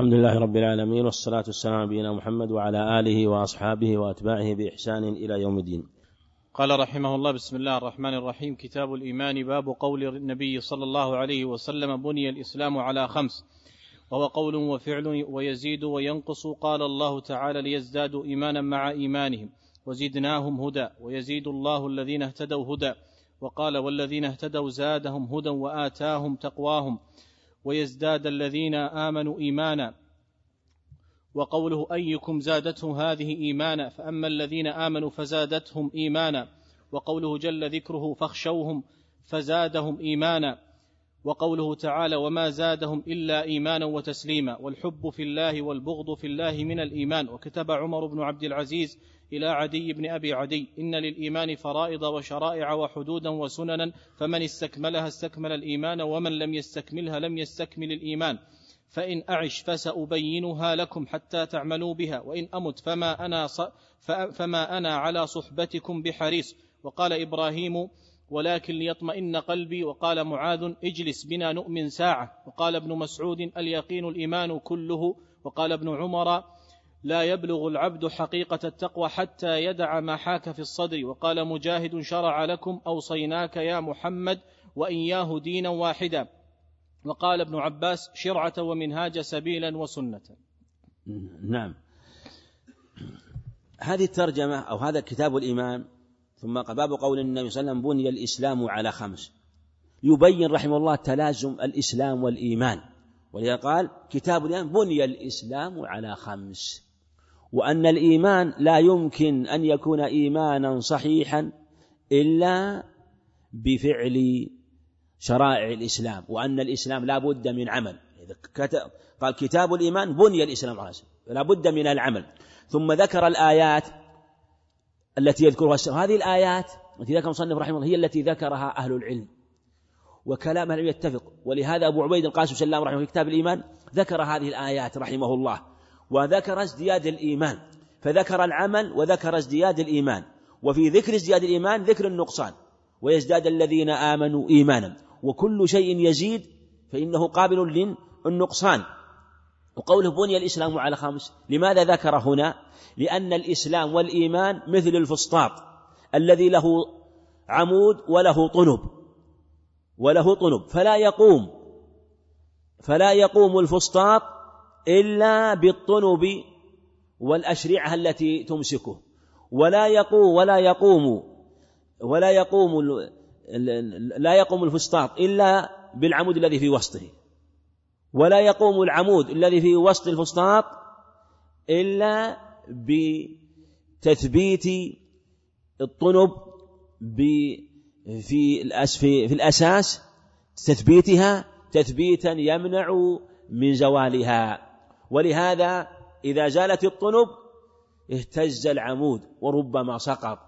الحمد لله رب العالمين والصلاة والسلام على نبينا محمد وعلى آله وأصحابه وأتباعه بإحسان إلى يوم الدين. قال رحمه الله بسم الله الرحمن الرحيم. كتاب الإيمان باب قول النبي صلى الله عليه وسلم بني الإسلام على خمس. وهو قول وفعل ويزيد وينقص. قال الله تعالى ليزدادوا إيمانا مع إيمانهم وزدناهم هدى. ويزيد الله الذين اهتدوا هدى. وقال والذين اهتدوا زادهم هدى وآتاهم تقواهم. ويزداد الذين آمنوا إيمانا. وقوله أيكم زادته هذه إيمانا فأما الذين آمنوا فزادتهم إيمانا. وقوله جل ذكره فاخشوهم فزادهم إيمانا. وقوله تعالى وما زادهم إلا إيمانا وتسليما والحب في الله والبغض في الله من الإيمان وكتب عمر بن عبد العزيز إلى عدي بن أبي عدي إن للإيمان فرائض وشرائع وحدودا وسننا فمن استكملها استكمل الإيمان ومن لم يستكملها لم يستكمل الإيمان فإن أعش فسأبينها لكم حتى تعملوا بها وإن أمت فما أنا, فما أنا على صحبتكم بحريص وقال إبراهيم ولكن ليطمئن قلبي وقال معاذ اجلس بنا نؤمن ساعة. وقال ابن مسعود اليقين الإيمان كله. وقال ابن عمر لا يبلغ العبد حقيقة التقوى حتى يدع ما حاك في الصدر. وقال مجاهد شرع لكم أوصيناك يا محمد وإياه دينا واحدا. وقال ابن عباس شرعة ومنهاج سبيلا وسنة. نعم. هذه الترجمة أو هذا كتاب الإيمان ثم باب قول النبي صلى الله عليه وسلم بني الإسلام على خمس. يبين رحمه الله تلازم الإسلام والإيمان. ولذا قال كتاب الإيمان بني الإسلام على خمس. وأن الإيمان لا يمكن أن يكون إيمانا صحيحا إلا بفعل شرائع الإسلام. وأن الإسلام لا بد من عمل. قال كتاب الإيمان بني الإسلام على لا بد من العمل. ثم ذكر الآيات التي يذكرها هذه الآيات التي ذكر مصنف رحمه الله هي التي ذكرها أهل العلم. وكلام العلم يتفق. ولهذا أبو عبيد القاسم سلام رحمه في كتاب الإيمان ذكر هذه الآيات رحمه الله. وذكر ازدياد الإيمان. فذكر العمل وذكر ازدياد الإيمان. وفي ذكر ازدياد الإيمان ذكر النقصان. ويزداد الذين آمنوا إيمانا. وكل شيء يزيد فإنه قابل للنقصان. وقوله بني الإسلام على خمس لماذا ذكر هنا؟ لأن الإسلام والإيمان مثل الفسطاط الذي له عمود وله طنب وله طنب. فلا يقوم فلا يقوم الفسطاط إلا بالطنب والأشرعة التي تمسكه. ولا يقوم ولا يقوم ولا يقوم لا يقوم الفسطاط إلا بالعمود الذي في وسطه. ولا يقوم العمود الذي في وسط الفسطاط إلا بتثبيت الطنب في في الأساس تثبيتها تثبيتا يمنع من زوالها. ولهذا إذا زالت الطنب اهتز العمود وربما سقط.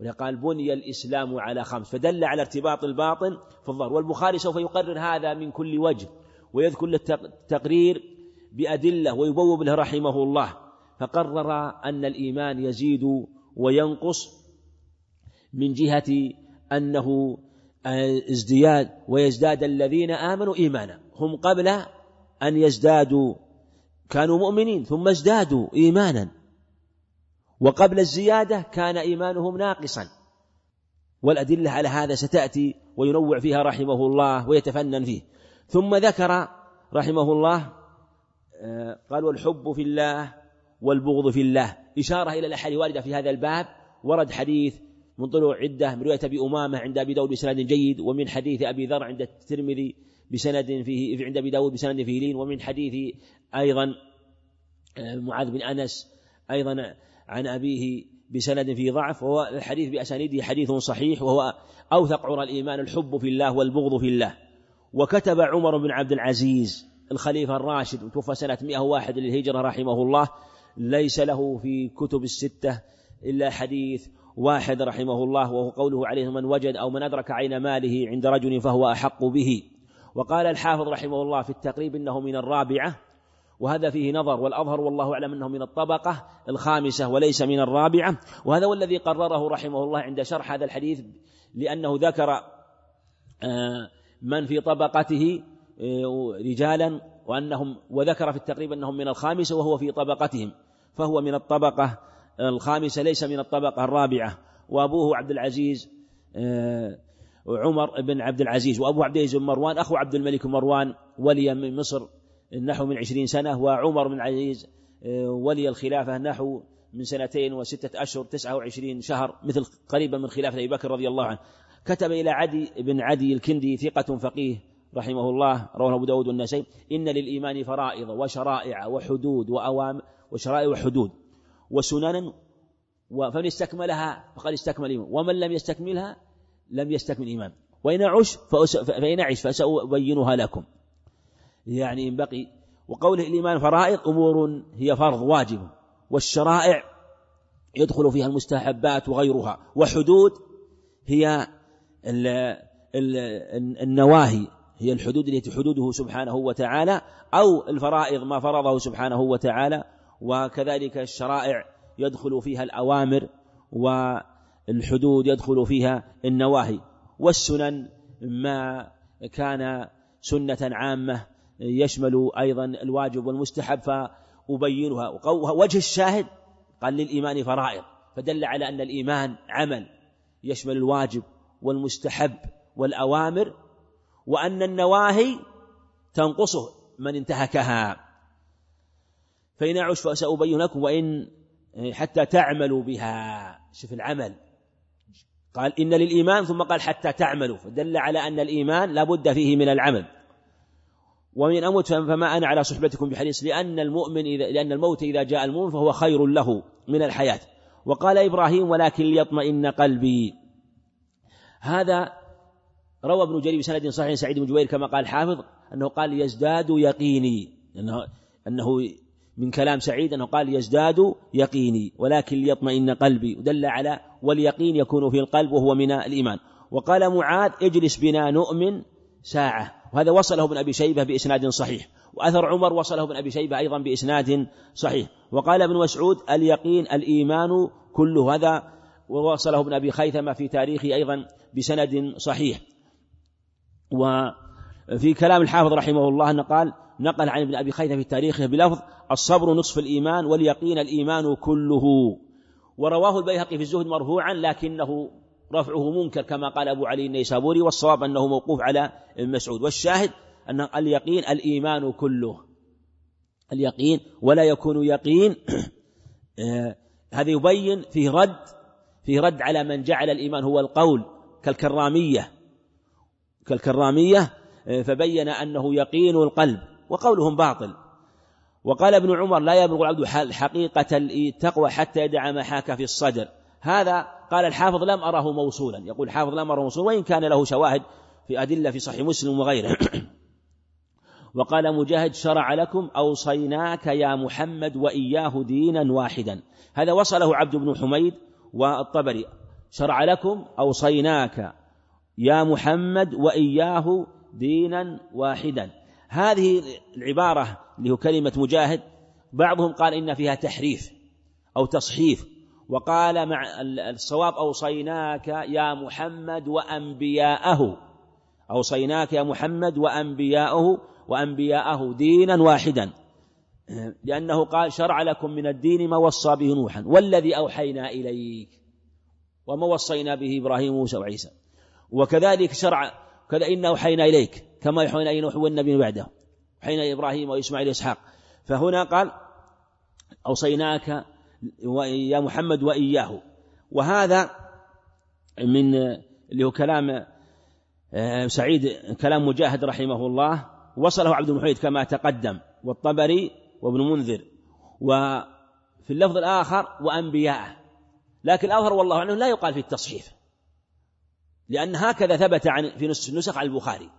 ولقال بني الإسلام على خمس فدل على ارتباط الباطن في الظهر والبخاري سوف يقرر هذا من كل وجه. ويذكر التقرير بأدلة ويبوب له رحمه الله فقرر أن الإيمان يزيد وينقص من جهة أنه ازدياد ويزداد الذين آمنوا إيمانا. هم قبل أن يزدادوا كانوا مؤمنين ثم ازدادوا إيمانا. وقبل الزيادة كان إيمانهم ناقصا. والأدلة على هذا ستأتي وينوع فيها رحمه الله ويتفنن فيه. ثم ذكر رحمه الله آه، قال والحب في الله والبغض في الله. إشارة إلى الأحاديث الواردة في هذا الباب ورد حديث من طلوع عدة من رواية أبي أمامة عند أبي داود بسند جيد ومن حديث أبي ذر عند الترمذي بسند فيه عند أبي داود بسند فيه لين ومن حديث أيضا آه، معاذ بن أنس أيضا عن أبيه بسند فيه ضعف وهو الحديث بأسانيده حديث صحيح وهو أوثق عرى الإيمان الحب في الله والبغض في الله. وكتب عمر بن عبد العزيز الخليفة الراشد توفى سنة 101 للهجرة رحمه الله. ليس له في كتب الستة إلا حديث واحد رحمه الله وهو قوله عليه من وجد أو من أدرك عين ماله عند رجل فهو أحق به وقال الحافظ رحمه الله في التقريب إنه من الرابعة وهذا فيه نظر والأظهر والله أعلم أنه من الطبقة الخامسة وليس من الرابعة. وهذا هو الذي قرره رحمه الله عند شرح هذا الحديث لأنه ذكر آه، من في طبقته رجالا وأنهم وذكر في التقريب أنهم من الخامسة وهو في طبقتهم فهو من الطبقة الخامسة ليس من الطبقة الرابعة. وأبوه عبد العزيز آه، عمر بن عبد العزيز وأبو عبد العزيز بن مروان أخو عبد الملك مروان ولي من مصر نحو من عشرين سنة وعمر بن العزيز آه، ولي الخلافة نحو من سنتين وستة أشهر تسعة وعشرين شهر مثل قريبا من خلافة أبي بكر رضي الله عنه. كتب إلى عدي بن عدي الكندي ثقة فقيه رحمه الله رواه أبو داود والنسائي. إن للإيمان فرائض وشرائع وحدود وأوامر وشرائع وحدود وسننا فمن استكملها فقد استكمل الإيمان. ومن لم يستكملها لم يستكمل الإيمان. وإن أعش فإن أعش فسأبينها لكم. يعني إن بقي. وقوله الإيمان فرائض أمور هي فرض واجب. والشرائع يدخل فيها المستحبات وغيرها. وحدود هي النواهي هي الحدود التي حدوده سبحانه وتعالى أو الفرائض ما فرضه سبحانه وتعالى وكذلك الشرائع يدخل فيها الأوامر والحدود يدخل فيها النواهي. والسنن ما كان سنة عامة يشمل أيضا الواجب والمستحب فأبينها. وجه الشاهد قال للإيمان فرائض فدل على أن الإيمان عمل يشمل الواجب والمستحب والأوامر وأن النواهي تنقصه من انتهكها. فإن أعش فسأبين لكم وإن حتى تعملوا بها. شوف العمل. قال إن للإيمان ثم قال حتى تعملوا. فدل على أن الإيمان لا بد فيه من العمل. ومن أموت فما أنا على صحبتكم بحديث لأن المؤمن إذا لأن الموت إذا جاء المؤمن فهو خير له من الحياة. وقال إبراهيم ولكن ليطمئن قلبي. هذا روى ابن جرير بسند صحيح سعيد بن جبير كما قال الحافظ أنه قال يزداد يقيني أنه, أنه من كلام سعيد أنه قال يزداد يقيني ولكن ليطمئن قلبي ودل على واليقين يكون في القلب وهو من الإيمان. وقال معاذ اجلس بنا نؤمن ساعة. وهذا وصله ابن أبي شيبة بإسناد صحيح. وأثر عمر وصله ابن أبي شيبة أيضا بإسناد صحيح. وقال ابن مسعود اليقين الإيمان كله هذا ووصله ابن أبي خيثمة في تاريخه أيضا بسند صحيح. وفي كلام الحافظ رحمه الله أنه قال نقل عن ابن أبي خيثمة في تاريخه بلفظ الصبر نصف الإيمان واليقين الإيمان كله. ورواه البيهقي في الزهد مرفوعا لكنه رفعه منكر كما قال أبو علي النيسابوري والصواب أنه موقوف على ابن مسعود. والشاهد أن اليقين الإيمان كله. اليقين ولا يكون يقين. آه، هذا يبين فيه رد فيه رد على من جعل الإيمان هو القول كالكرامية. كالكرامية آه، فبين أنه يقين القلب وقولهم باطل. وقال ابن عمر لا يبلغ العبد حقيقة التقوى حتى يدع ما حاك في الصدر. هذا قال الحافظ لم أره موصولا. يقول الحافظ لم أره موصولا وإن كان له شواهد في أدلة في صحيح مسلم وغيره. وقال مجاهد شرع لكم أوصيناك يا محمد وإياه دينا واحدا. هذا وصله عبد بن حميد والطبري شرع لكم أوصيناك يا محمد وإياه دينا واحدا. هذه العبارة اللي هو كلمة مجاهد بعضهم قال إن فيها تحريف أو تصحيف وقال مع الصواب أوصيناك يا محمد وأنبياءه. أوصيناك يا محمد وأنبياءه وأنبياءه دينا واحدا. لأنه قال شرع لكم من الدين ما وصى به نوحا والذي أوحينا إليك وما وصينا به إبراهيم وموسى وعيسى. وكذلك شرع كذا إنا أوحينا إليك كما يوحينا إلى نوح والنبي بعده. أوحينا إبراهيم وإسماعيل وإسحاق. فهنا قال أوصيناك يا محمد وإياه. وهذا من اللي هو كلام آه، سعيد كلام مجاهد رحمه الله. وصله عبد المحيط كما تقدم. والطبري وابن منذر وفي اللفظ الآخر وأنبياءه لكن الأظهر والله أعلم لا يقال في التصحيف لأن هكذا ثبت عن في نسخ عن البخاري.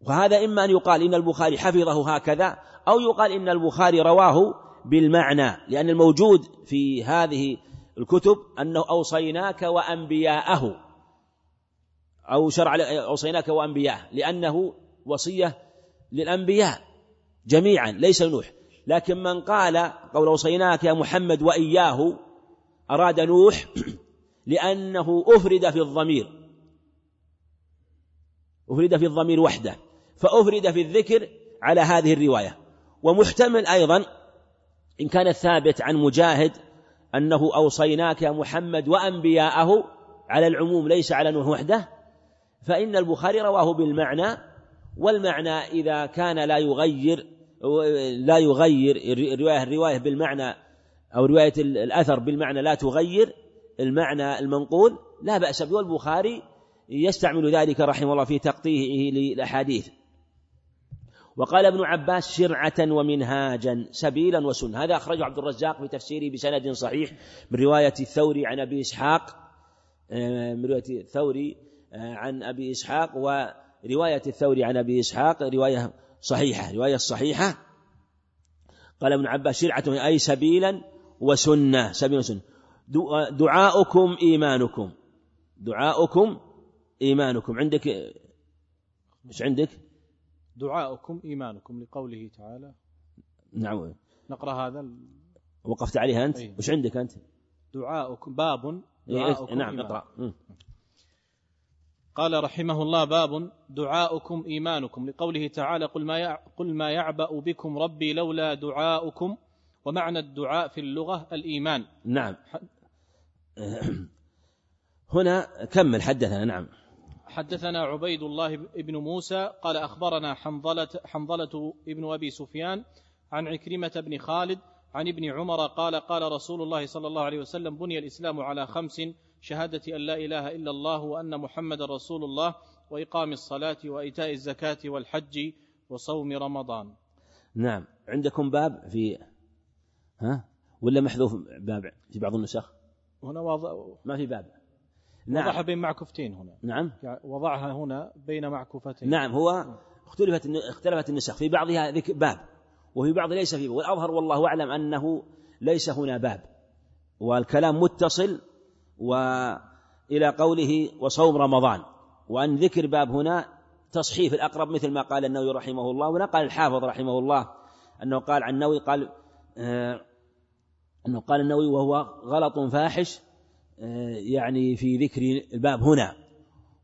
وهذا إما أن يقال إن البخاري حفظه هكذا أو يقال إن البخاري رواه بالمعنى لأن الموجود في هذه الكتب أنه أوصيناك وأنبياءه أو شرع أوصيناك وأنبياءه لأنه وصية للأنبياء. جميعا ليس نوح. لكن من قال قول أوصيناك يا محمد وإياه أراد نوح لأنه أفرد في الضمير. أفرد في الضمير وحده. فأفرد في الذكر على هذه الرواية. ومحتمل أيضا إن كان الثابت عن مجاهد أنه أوصيناك يا محمد وأنبياءه على العموم ليس على نوح وحده. فإن البخاري رواه بالمعنى والمعنى إذا كان لا يغير لا يغير الرواية الرواية بالمعنى أو رواية الأثر بالمعنى لا تغير المعنى المنقول. لا بأس به. والبخاري يستعمل ذلك رحمه الله في تقطيعه للأحاديث. وقال ابن عباس شرعة ومنهاجا سبيلا وسنة. هذا أخرجه عبد الرزاق في تفسيره بسند صحيح من رواية الثوري عن أبي إسحاق آه، من رواية الثوري آه، عن أبي إسحاق ورواية الثوري عن أبي إسحاق رواية صحيحة رواية صحيحة. قال ابن عباس شرعة أي سبيلا وسنة سبيلا وسنة. دعاؤكم إيمانكم. دعاؤكم إيمانكم. عندك؟ إيش عندك؟ دعاؤكم إيمانكم لقوله تعالى. نعم. نقرأ هذا ال... وقفت عليها أنت؟ أيه. وش عندك أنت؟ دعاؤكم باب. إيه، دعاؤكم نعم اقرأ قال رحمه الله باب دعاؤكم إيمانكم لقوله تعالى قل ما, قل ما يعبأ بكم ربي لولا دعاؤكم ومعنى الدعاء في اللغة الإيمان. نعم. هنا كمل حدثنا نعم. حدثنا عبيد الله بن موسى قال أخبرنا حنظلة, حنظلة ابن أبي سفيان عن عكرمة بن خالد عن ابن عمر قال قال رسول الله صلى الله عليه وسلم بني الإسلام على خمس شهادة أن لا إله إلا الله وأن محمد رسول الله وإقام الصلاة وإيتاء الزكاة والحج وصوم رمضان. نعم. عندكم باب في ها؟ ولا محذوف باب في بعض النسخ؟ هنا واضح. ما في باب. نعم. وضعها بين معكوفتين هنا. نعم. يعني وضعها هنا بين معكوفتين. نعم. هو اختلفت اختلفت النسخ. في بعضها باب. وفي بعض ليس فيه. والأظهر والله أعلم أنه ليس هنا باب. والكلام متصل وإلى قوله وصوم رمضان. وأن ذكر باب هنا تصحيف الأقرب مثل ما قال النووي رحمه الله ونقل الحافظ رحمه الله أنه قال عن النووي قال آه أنه قال النووي وهو غلط فاحش آه يعني في ذكر الباب هنا.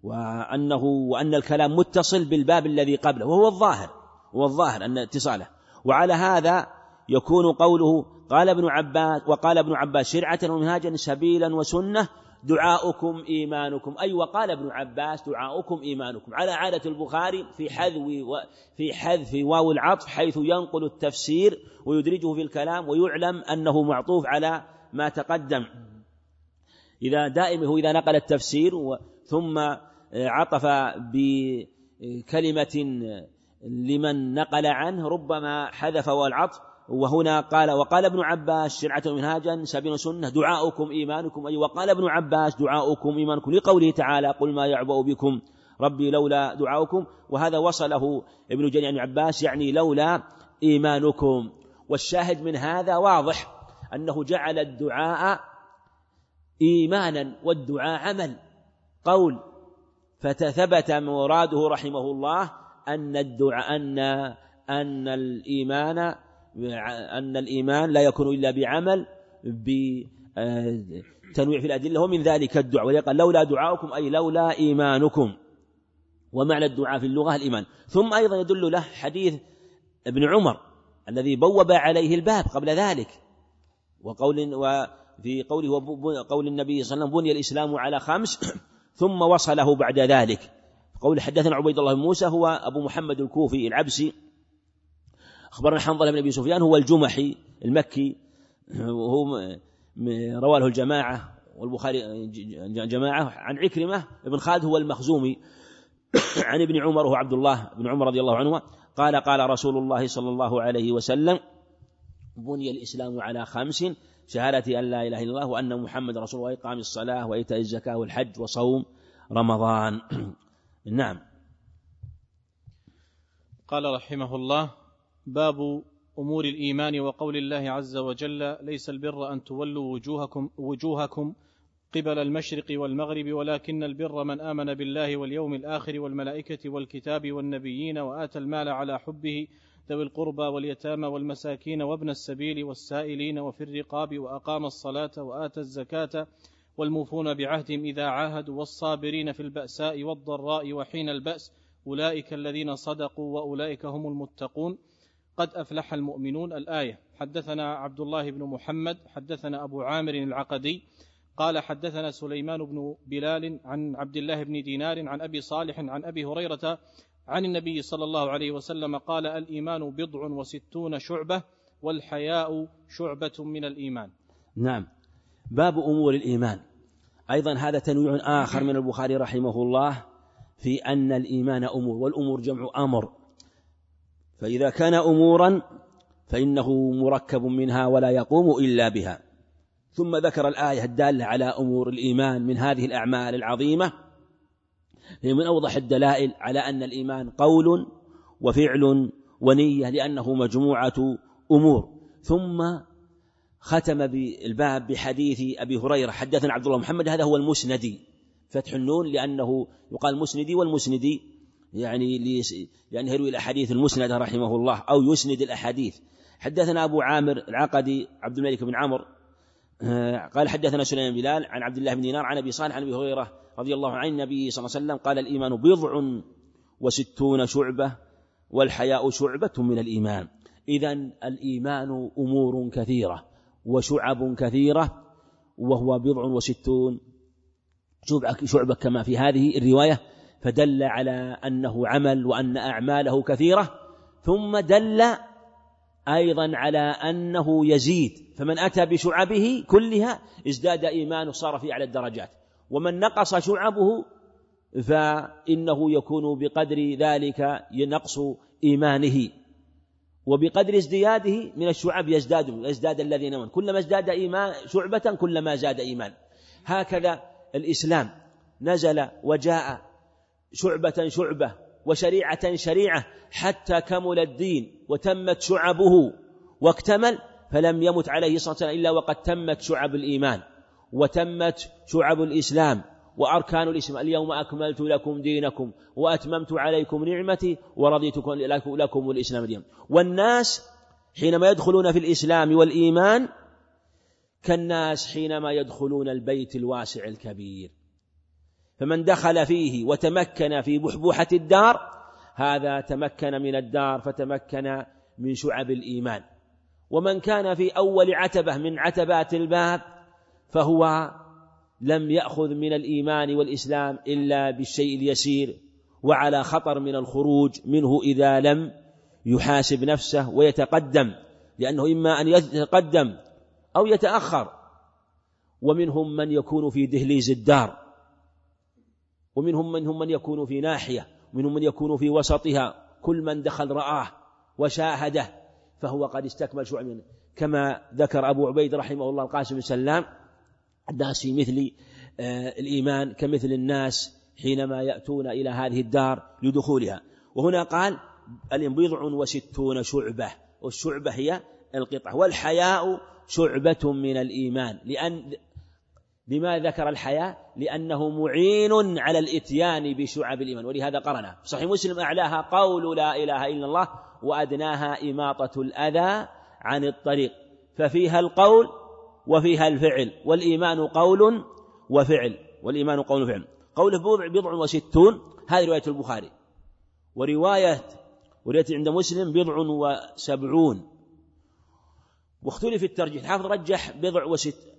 وأنه وأن الكلام متصل بالباب الذي قبله وهو الظاهر هو الظاهر أن اتصاله. وعلى هذا يكون قوله قال ابن عباس وقال ابن عباس شرعة ومنهاجا سبيلا وسنة دعاؤكم إيمانكم. أي وقال ابن عباس دعاؤكم إيمانكم. على عادة البخاري في حذف في حذف واو العطف حيث ينقل التفسير ويدرجه في الكلام ويعلم أنه معطوف على ما تقدم. إذا دائما إذا نقل التفسير ثم عطف بكلمة لمن نقل عنه ربما حذف والعطف وهنا قال وقال ابن عباس شرعة منهاجا سبيل سنة دعاؤكم إيمانكم. أي وقال ابن عباس دعاؤكم إيمانكم لقوله تعالى قل ما يعبأ بكم ربي لولا دعاؤكم. وهذا وصله ابن جرير عن عباس يعني لولا إيمانكم. والشاهد من هذا واضح أنه جعل الدعاء إيمانا والدعاء عمل. قول فتثبت مراده رحمه الله أن الدعاء أن أن الإيمان أن الإيمان لا يكون إلا بعمل بتنويع في الأدلة ومن ذلك الدعاء. ولقال لولا دعاؤكم أي لولا إيمانكم. ومعنى الدعاء في اللغة الإيمان. ثم أيضا يدل له حديث ابن عمر الذي بوب عليه الباب قبل ذلك. وقول وفي قوله قول النبي صلى الله عليه وسلم بني الإسلام على خمس ثم وصله بعد ذلك. قول حدثنا عبيد الله بن موسى هو أبو محمد الكوفي العبسي أخبرنا حنظلة بن أبي سفيان هو الجمحي المكي وهو رواه الجماعة والبخاري جماعة. عن عكرمة بن خالد هو المخزومي. عن ابن عمر وهو عبد الله بن عمر رضي الله عنه قال قال رسول الله صلى الله عليه وسلم بني الإسلام على خمس شهادة أن لا إله إلا الله وأن محمد رسول الله وإقام الصلاة وإيتاء الزكاة والحج وصوم رمضان. نعم. قال رحمه الله باب أمور الإيمان وقول الله عز وجل ليس البر أن تولوا وجوهكم وجوهكم قبل المشرق والمغرب ولكن البر من آمن بالله واليوم الآخر والملائكة والكتاب والنبيين وآتى المال على حبه ذوي القربى واليتامى والمساكين وابن السبيل والسائلين وفي الرقاب وأقام الصلاة وآتى الزكاة والموفون بعهدهم إذا عاهدوا والصابرين في البأساء والضراء وحين البأس أولئك الذين صدقوا وأولئك هم المتقون. قد أفلح المؤمنون. الآية حدثنا عبد الله بن محمد حدثنا أبو عامر العقدي قال حدثنا سليمان بن بلال عن عبد الله بن دينار عن أبي صالح عن أبي هريرة عن النبي صلى الله عليه وسلم قال الإيمان بضع وستون شعبة والحياء شعبة من الإيمان. نعم. باب أمور الإيمان. أيضا هذا تنويع آخر من البخاري رحمه الله في أن الإيمان أمور والأمور جمع أمر. فإذا كان أمورا فإنه مركب منها ولا يقوم إلا بها. ثم ذكر الآية الدالة على أمور الإيمان من هذه الأعمال العظيمة هي من أوضح الدلائل على أن الإيمان قول وفعل ونية لأنه مجموعة أمور. ثم ختم بالباب بحديث أبي هريرة حدثنا عبد الله محمد هذا هو المسندي فتح النون لأنه يقال مسندي والمسندي يعني لأن يروي الأحاديث المسندة رحمه الله أو يسند الأحاديث. حدثنا أبو عامر العقدي عبد الملك بن عمرو آه، قال حدثنا سليمان بلال عن عبد الله بن دينار عن أبي صالح عن أبي هريرة رضي الله عن النبي صلى الله عليه وسلم قال الإيمان بضع وستون شعبة والحياء شعبة من الإيمان. إذا الإيمان أمور كثيرة وشعب كثيرة وهو بضع وستون شعبة كما في هذه الرواية فدل على أنه عمل وأن أعماله كثيرة ثم دل أيضا على أنه يزيد. فمن أتى بشعبه كلها ازداد إيمانه صار في أعلى الدرجات. ومن نقص شعبه فإنه يكون بقدر ذلك ينقص إيمانه. وبقدر ازدياده من الشعب يزداد يزداد الذين امنوا كلما ازداد إيمان شعبة كلما زاد إيمان. هكذا الإسلام نزل وجاء شعبة شعبة وشريعة شريعة حتى كمل الدين وتمت شعبه واكتمل فلم يمت عليه الصلاة والسلام إلا وقد تمت شعب الإيمان وتمت شعب الإسلام وأركان الإسلام. اليوم أكملت لكم دينكم وأتممت عليكم نعمتي ورضيت لكم الإسلام دينا. والناس حينما يدخلون في الإسلام والإيمان كالناس حينما يدخلون البيت الواسع الكبير. فمن دخل فيه وتمكن في بحبوحة الدار هذا تمكن من الدار فتمكن من شعب الإيمان. ومن كان في أول عتبة من عتبات الباب فهو لم يأخذ من الإيمان والإسلام إلا بالشيء اليسير وعلى خطر من الخروج منه إذا لم يحاسب نفسه ويتقدم لأنه إما أن يتقدم أو يتأخر. ومنهم من يكون في دهليز الدار. ومنهم منهم من يكون في ناحية ومنهم من يكون في وسطها. كل من دخل رآه وشاهده فهو قد استكمل شعب منه. كما ذكر أبو عبيد رحمه الله القاسم بن سلام الناس في مثل آه، الإيمان كمثل الناس حينما يأتون إلى هذه الدار لدخولها. وهنا قال بضع وستون شعبة. والشعبة هي القطعة. والحياء شعبة من الإيمان لأن لما ذكر الحياء لأنه معين على الإتيان بشعب الإيمان. ولهذا قرنا صحيح مسلم أعلاها قول لا إله إلا الله وأدناها إماطة الأذى عن الطريق. ففيها القول وفيها الفعل. والإيمان قول وفعل. والإيمان قول وفعل. قوله بضع وستون. هذه رواية البخاري. ورواية ورواية عند مسلم بضع وسبعون. واختلف الترجيح. الحافظ رجح بضع وست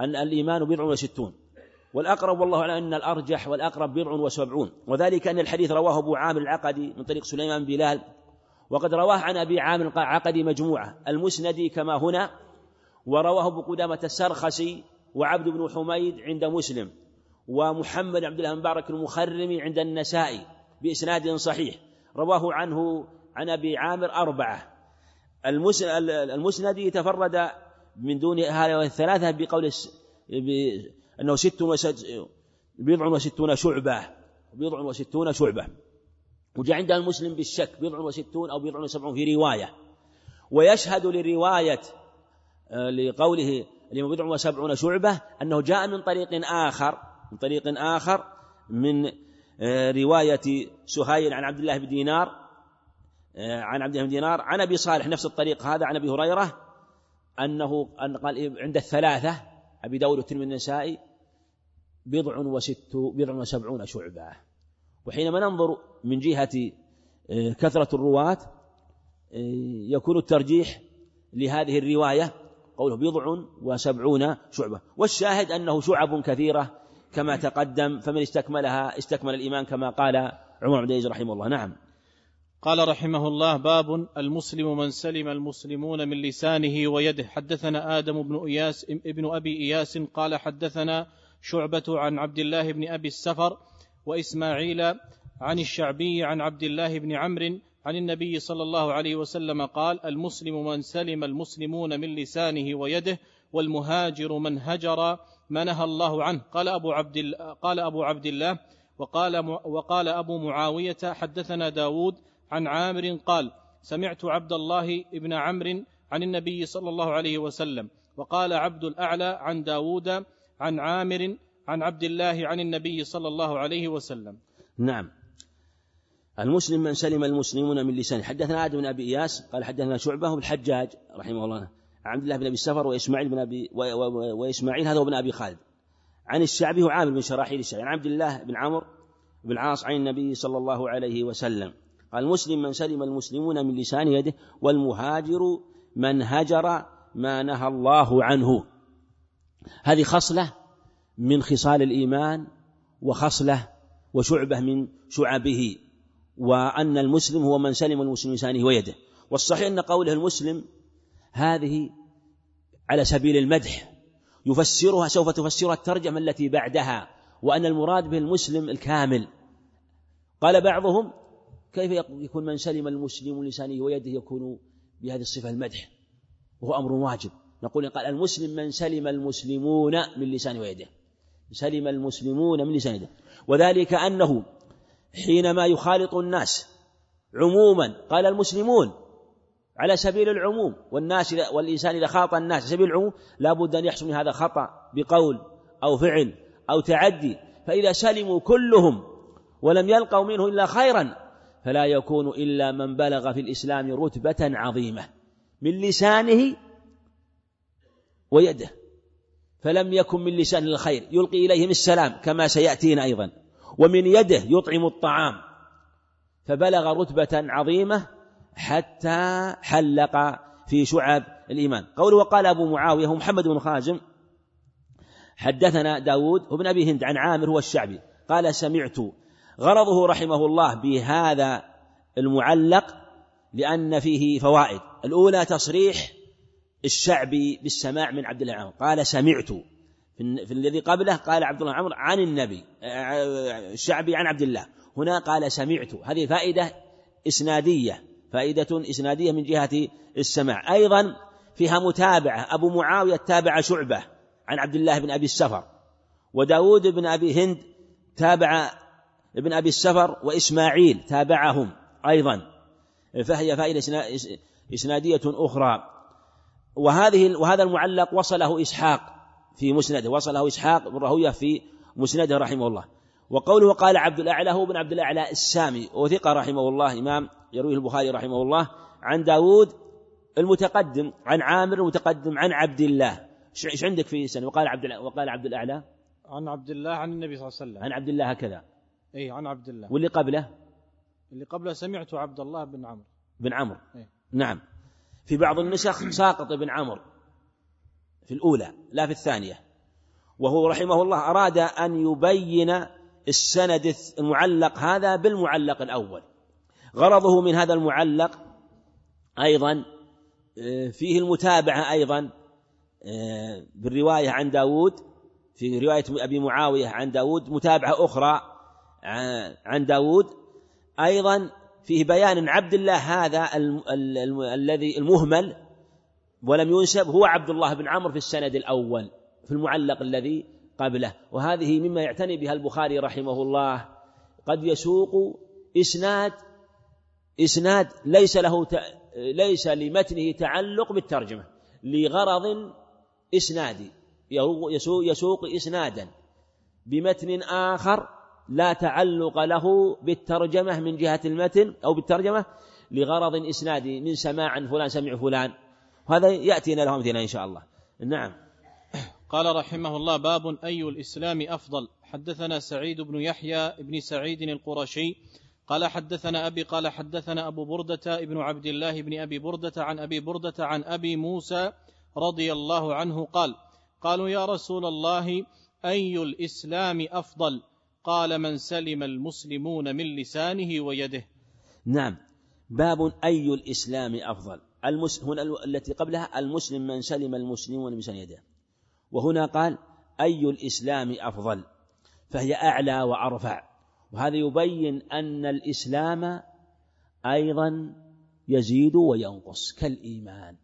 أن الإيمان بضع وستون والأقرب والله أعلم أن الأرجح والأقرب بضع وسبعون. وذلك أن الحديث رواه أبو عامر العقدي من طريق سليمان بلال وقد رواه عن أبي عامر العقدي مجموعة المسندي كما هنا ورواه أبو قدامة السرخسي وعبد بن حميد عند مسلم ومحمد عبد الله مبارك المخرمي عند النسائي بإسناد صحيح. رواه عنه عن أبي عامر أربعة. المسندي تفرد من دون هذه الثلاثة بقول أنه ست بضع وستون شعبة بضع وستون شعبة. وجاء عند المسلم بالشك بضع وستون أو بضع وسبعون في رواية. ويشهد لرواية آه، لقوله اليوم بضع وسبعون شعبة أنه جاء من طريق آخر من طريق آخر من آه، رواية سهيل عن عبد الله بن دينار آه، عن عبد الله بن دينار عن أبي صالح نفس الطريق هذا عن أبي هريرة أنه أن قال عند الثلاثة أبي داود والترمذي النسائي بضع وست بضع وسبعون شعبة. وحينما ننظر من جهة آه، كثرة الرواة آه، يكون الترجيح لهذه الرواية قوله بضع وسبعون شعبة. والشاهد أنه شعب كثيرة كما تقدم فمن استكملها استكمل الإيمان كما قال عمر بن عبد رحمه الله. نعم. قال رحمه الله باب المسلم من سلم المسلمون من لسانه ويده. حدثنا آدم بن إياس ابن أبي إياس قال حدثنا شعبة عن عبد الله بن أبي السفر وإسماعيل عن الشعبي عن عبد الله بن عمرو عن النبي صلى الله عليه وسلم قال المسلم من سلم المسلمون من لسانه ويده والمهاجر من هجر ما نهى الله عنه. قال أبو عبد قال أبو عبد الله وقال وقال أبو معاوية حدثنا داود عن عامر قال سمعت عبد الله بن عمرو عن النبي صلى الله عليه وسلم وقال عبد الأعلى عن داود عن عامر عن عبد الله عن النبي صلى الله عليه وسلم. نعم. المسلم من سلم المسلمون من لسانه. حدثنا آدم بن أبي إياس قال حدثنا شعبة بالحجاج رحمه الله عبد الله بن أبي السفر وإسماعيل بن أبي وإسماعيل هذا هو ابن أبي خالد. عن الشعبي وعامر بن شراحيل الشعبي عن عبد الله بن عمرو بن العاص عن النبي صلى الله عليه وسلم. المسلم من سلم المسلمون من لسان يده والمهاجر من هجر ما نهى الله عنه. هذه خصلة من خصال الإيمان وخصلة وشعبة من شعبه وأن المسلم هو من سلم المسلم لسانه ويده. والصحيح أن قوله المسلم هذه على سبيل المدح يفسرها سوف تفسرها الترجمة التي بعدها وأن المراد به المسلم الكامل. قال بعضهم كيف يكون من سلم المسلم لسانه ويده يكون بهذه الصفة المدح؟ وهو أمر واجب. نقول قال المسلم من سلم المسلمون من لسانه ويده. سلم المسلمون من لسانه وذلك أنه حينما يخالط الناس عموما قال المسلمون على سبيل العموم والناس والإنسان إذا خاط الناس على سبيل العموم لا بد أن يحصل من هذا خطأ بقول أو فعل أو تعدي. فإذا سلموا كلهم ولم يلقوا منه إلا خيرا فلا يكون إلا من بلغ في الإسلام رتبة عظيمة من لسانه ويده فلم يكن من لسان الخير يلقي إليهم السلام كما سيأتينا أيضا ومن يده يطعم الطعام فبلغ رتبة عظيمة حتى حلق في شعب الإيمان. قوله وقال أبو معاوية هو محمد بن خازم حدثنا داود وابن أبي هند عن عامر هو الشعبي قال سمعت غرضه رحمه الله بهذا المعلق لأن فيه فوائد. الأولى تصريح الشعبي بالسماع من عبد الله عمر قال سمعت. في الذي قبله قال عبد الله عمر عن النبي الشعبي عن عبد الله. هنا قال سمعت. هذه فائدة إسنادية فائدة إسنادية من جهة السماع. أيضا فيها متابعة. أبو معاوية تابع شعبة عن عبد الله بن أبي السفر وداود بن أبي هند تابع ابن أبي السفر وإسماعيل تابعهم أيضا. فهي فائدة إسنادية أخرى. وهذه وهذا المعلق وصله إسحاق في مسنده وصله إسحاق بن راهوية في مسنده رحمه الله. وقوله قال عبد الأعلى هو ابن عبد الأعلى السامي وثقة رحمه الله إمام يرويه البخاري رحمه الله. عن داود المتقدم عن عامر المتقدم عن عبد الله. إيش عندك في سنة؟ وقال عبد وقال عبد الأعلى؟ عن عبد الله عن النبي صلى الله عليه وسلم. عن عبد الله هكذا. اي عن عبد الله. واللي قبله؟ اللي قبله سمعت عبد الله بن عمرو. بن عمرو. إيه؟ نعم. في بعض النسخ ساقط بن عمرو. في الأولى لا في الثانية. وهو رحمه الله أراد أن يبين السند المعلق هذا بالمعلق الأول. غرضه من هذا المعلق أيضا آه، فيه المتابعة أيضا آه، بالرواية عن داود في رواية أبي معاوية عن داود متابعة أخرى عن داود أيضا فيه بيان عبد الله هذا الذي المهمل ولم ينسب هو عبد الله بن عمرو في السند الأول في المعلق الذي قبله. وهذه مما يعتني بها البخاري رحمه الله. قد يسوق إسناد إسناد ليس له ليس لمتنه تعلق بالترجمة لغرض إسنادي يسوق إسنادا بمتن آخر لا تعلق له بالترجمة من جهة المتن أو بالترجمة لغرض إسنادي من سماع فلان سمع فلان. وهذا يأتينا له أمثلة إن شاء الله. نعم. قال رحمه الله باب أي الإسلام أفضل؟ حدثنا سعيد بن يحيى بن سعيد القرشي قال حدثنا أبي قال حدثنا أبو بردة ابن عبد الله بن أبي بردة عن أبي بردة عن أبي موسى رضي الله عنه قال قالوا يا رسول الله أي الإسلام أفضل؟ قال من سلم المسلمون من لسانه ويده. نعم. باب أي الإسلام أفضل؟ المس... هنا التي قبلها المسلم من سلم المسلمون من يده. وهنا قال أي الإسلام أفضل؟ فهي أعلى وأرفع. وهذا يبين أن الإسلام أيضا يزيد وينقص كالإيمان.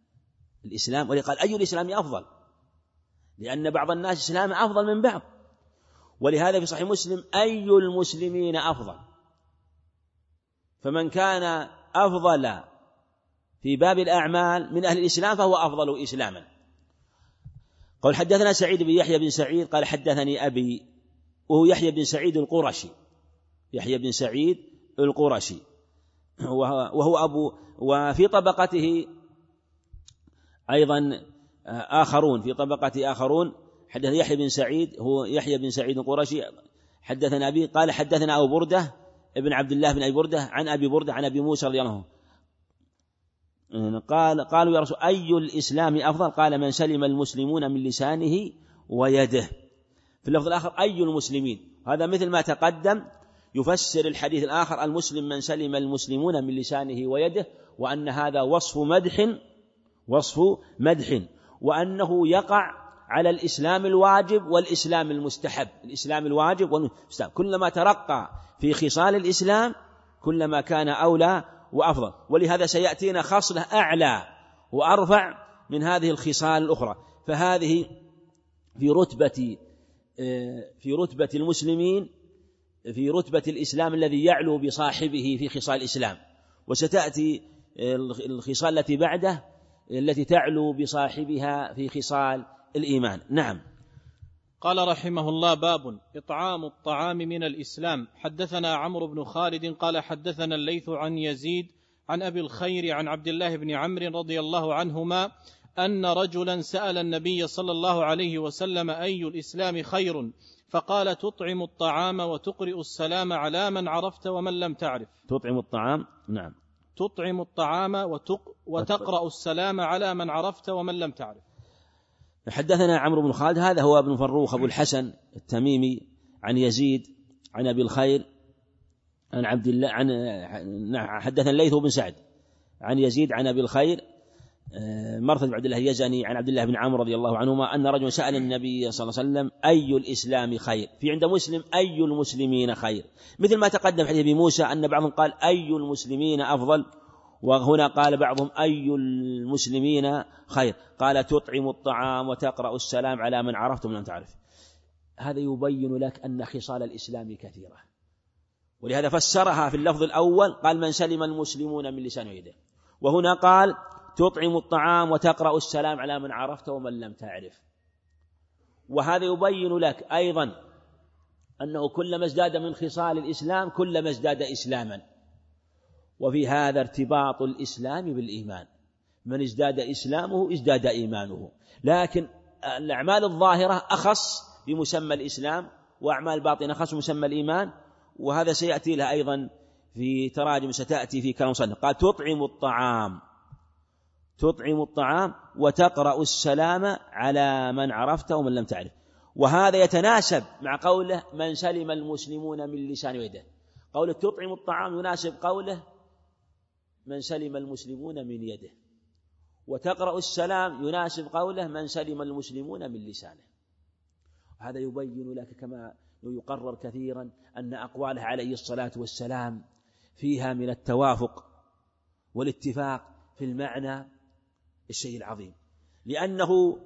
الإسلام ولقال أي الإسلام أفضل؟ لأن بعض الناس إسلام أفضل من بعض. ولهذا في صحيح مسلم أي المسلمين أفضل؟ فمن كان أفضل في باب الأعمال من أهل الإسلام فهو أفضل إسلاما. قال حدثنا سعيد بن يحيى بن سعيد قال حدثني أبي وهو يحيى بن سعيد القرشي. يحيى بن سعيد القرشي. وهو أبو وفي طبقته أيضا آخرون في طبقة آخرون حدث يحيى بن سعيد هو يحيى بن سعيد القرشي حدثنا أبي قال حدثنا أبو بردة ابن عبد الله بن أبي بردة عن أبي بردة عن أبي موسى رضي الله عنه. قال قالوا يا رسول أي الإسلام أفضل؟ قال من سلم المسلمون من لسانه ويده. في اللفظ الآخر أي المسلمين؟ هذا مثل ما تقدم يفسر الحديث الآخر المسلم من سلم المسلمون من لسانه ويده وأن هذا وصف مدح وصف مدح وأنه يقع على الإسلام الواجب والإسلام المستحب. الإسلام الواجب والمستحب. كلما ترقى في خصال الإسلام كلما كان أولى وأفضل. ولهذا سيأتينا خصلة أعلى وأرفع من هذه الخصال الأخرى. فهذه في رتبة في رتبة المسلمين في رتبة الإسلام الذي يعلو بصاحبه في خصال الإسلام. وستأتي الخصال التي بعده التي تعلو بصاحبها في خصال الإيمان. نعم. قال رحمه الله باب إطعام الطعام من الإسلام. حدثنا عمرو بن خالد قال حدثنا الليث عن يزيد عن أبي الخير عن عبد الله بن عمرو رضي الله عنهما أن رجلا سأل النبي صلى الله عليه وسلم أي الإسلام خير؟ فقال تطعم الطعام وتقرئ السلام على من عرفت ومن لم تعرف. تطعم الطعام؟ نعم. تطعم الطعام وتق وتقرأ السلام على من عرفت ومن لم تعرف. حدثنا عمرو بن خالد هذا هو ابن فروخ أبو الحسن التميمي عن يزيد عن أبي الخير عن عبد الله عن حدثنا الليث بن سعد عن يزيد عن أبي الخير آه، مرثد بن عبد الله اليزني عن عبد الله بن عمرو رضي الله عنهما أن رجلا سأل النبي صلى الله عليه وسلم أي الإسلام خير؟ في عند مسلم أي المسلمين خير؟ مثل ما تقدم حديث أبي موسى أن بعضهم قال أي المسلمين أفضل؟ وهنا قال بعضهم أي المسلمين خير؟ قال تطعم الطعام وتقرأ السلام على من عرفت ومن لم تعرف. هذا يبين لك أن خصال الإسلام كثيرة. ولهذا فسرها في اللفظ الأول قال من سلم المسلمون من لسان يده. وهنا قال تطعم الطعام وتقرأ السلام على من عرفت ومن لم تعرف. وهذا يبين لك أيضا أنه كلما ازداد من خصال الإسلام كلما ازداد إسلاما. وفي هذا ارتباط الإسلام بالإيمان. من ازداد إسلامه ازداد إيمانه. لكن الأعمال الظاهرة أخص بمسمى الإسلام وأعمال باطنة أخص بمسمى الإيمان. وهذا سيأتي لها أيضا في تراجم ستأتي في كلام صلى قال تطعم الطعام. تطعم الطعام وتقرأ السلام على من عرفت ومن لم تعرف. وهذا يتناسب مع قوله من سلم المسلمون من لسان ويده قوله تطعم الطعام يناسب قوله من سلم المسلمون من يده. وتقرأ السلام يناسب قوله من سلم المسلمون من لسانه. هذا يبين لك كما يقرر كثيرا أن أقواله عليه الصلاة والسلام فيها من التوافق والاتفاق في المعنى الشيء العظيم. لأنه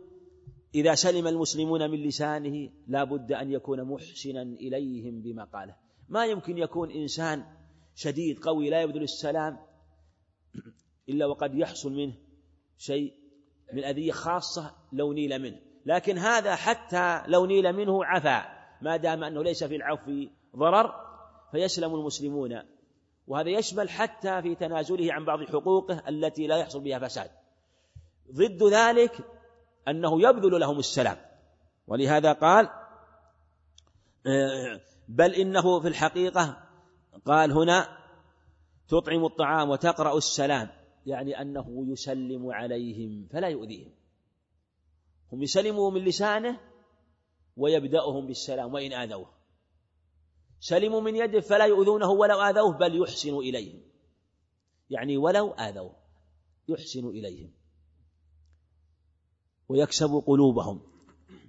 إذا سلم المسلمون من لسانه لا بد أن يكون محسنا إليهم بما قاله. ما يمكن يكون إنسان شديد قوي لا يبذل السلام إلا وقد يحصل منه شيء من أذية خاصة لو نيل منه. لكن هذا حتى لو نيل منه عفا ما دام أنه ليس في العفو ضرر فيسلم المسلمون. وهذا يشمل حتى في تنازله عن بعض حقوقه التي لا يحصل بها فساد. ضد ذلك أنه يبذل لهم السلام. ولهذا قال بل إنه في الحقيقة قال هنا تطعم الطعام وتقرأ السلام. يعني أنه يسلم عليهم فلا يؤذيهم. هم يسلموا من لسانه ويبدأهم بالسلام وإن آذوه. سلموا من يده فلا يؤذونه ولو آذوه بل يحسن إليهم. يعني ولو آذوه يحسن إليهم. ويكسب قلوبهم.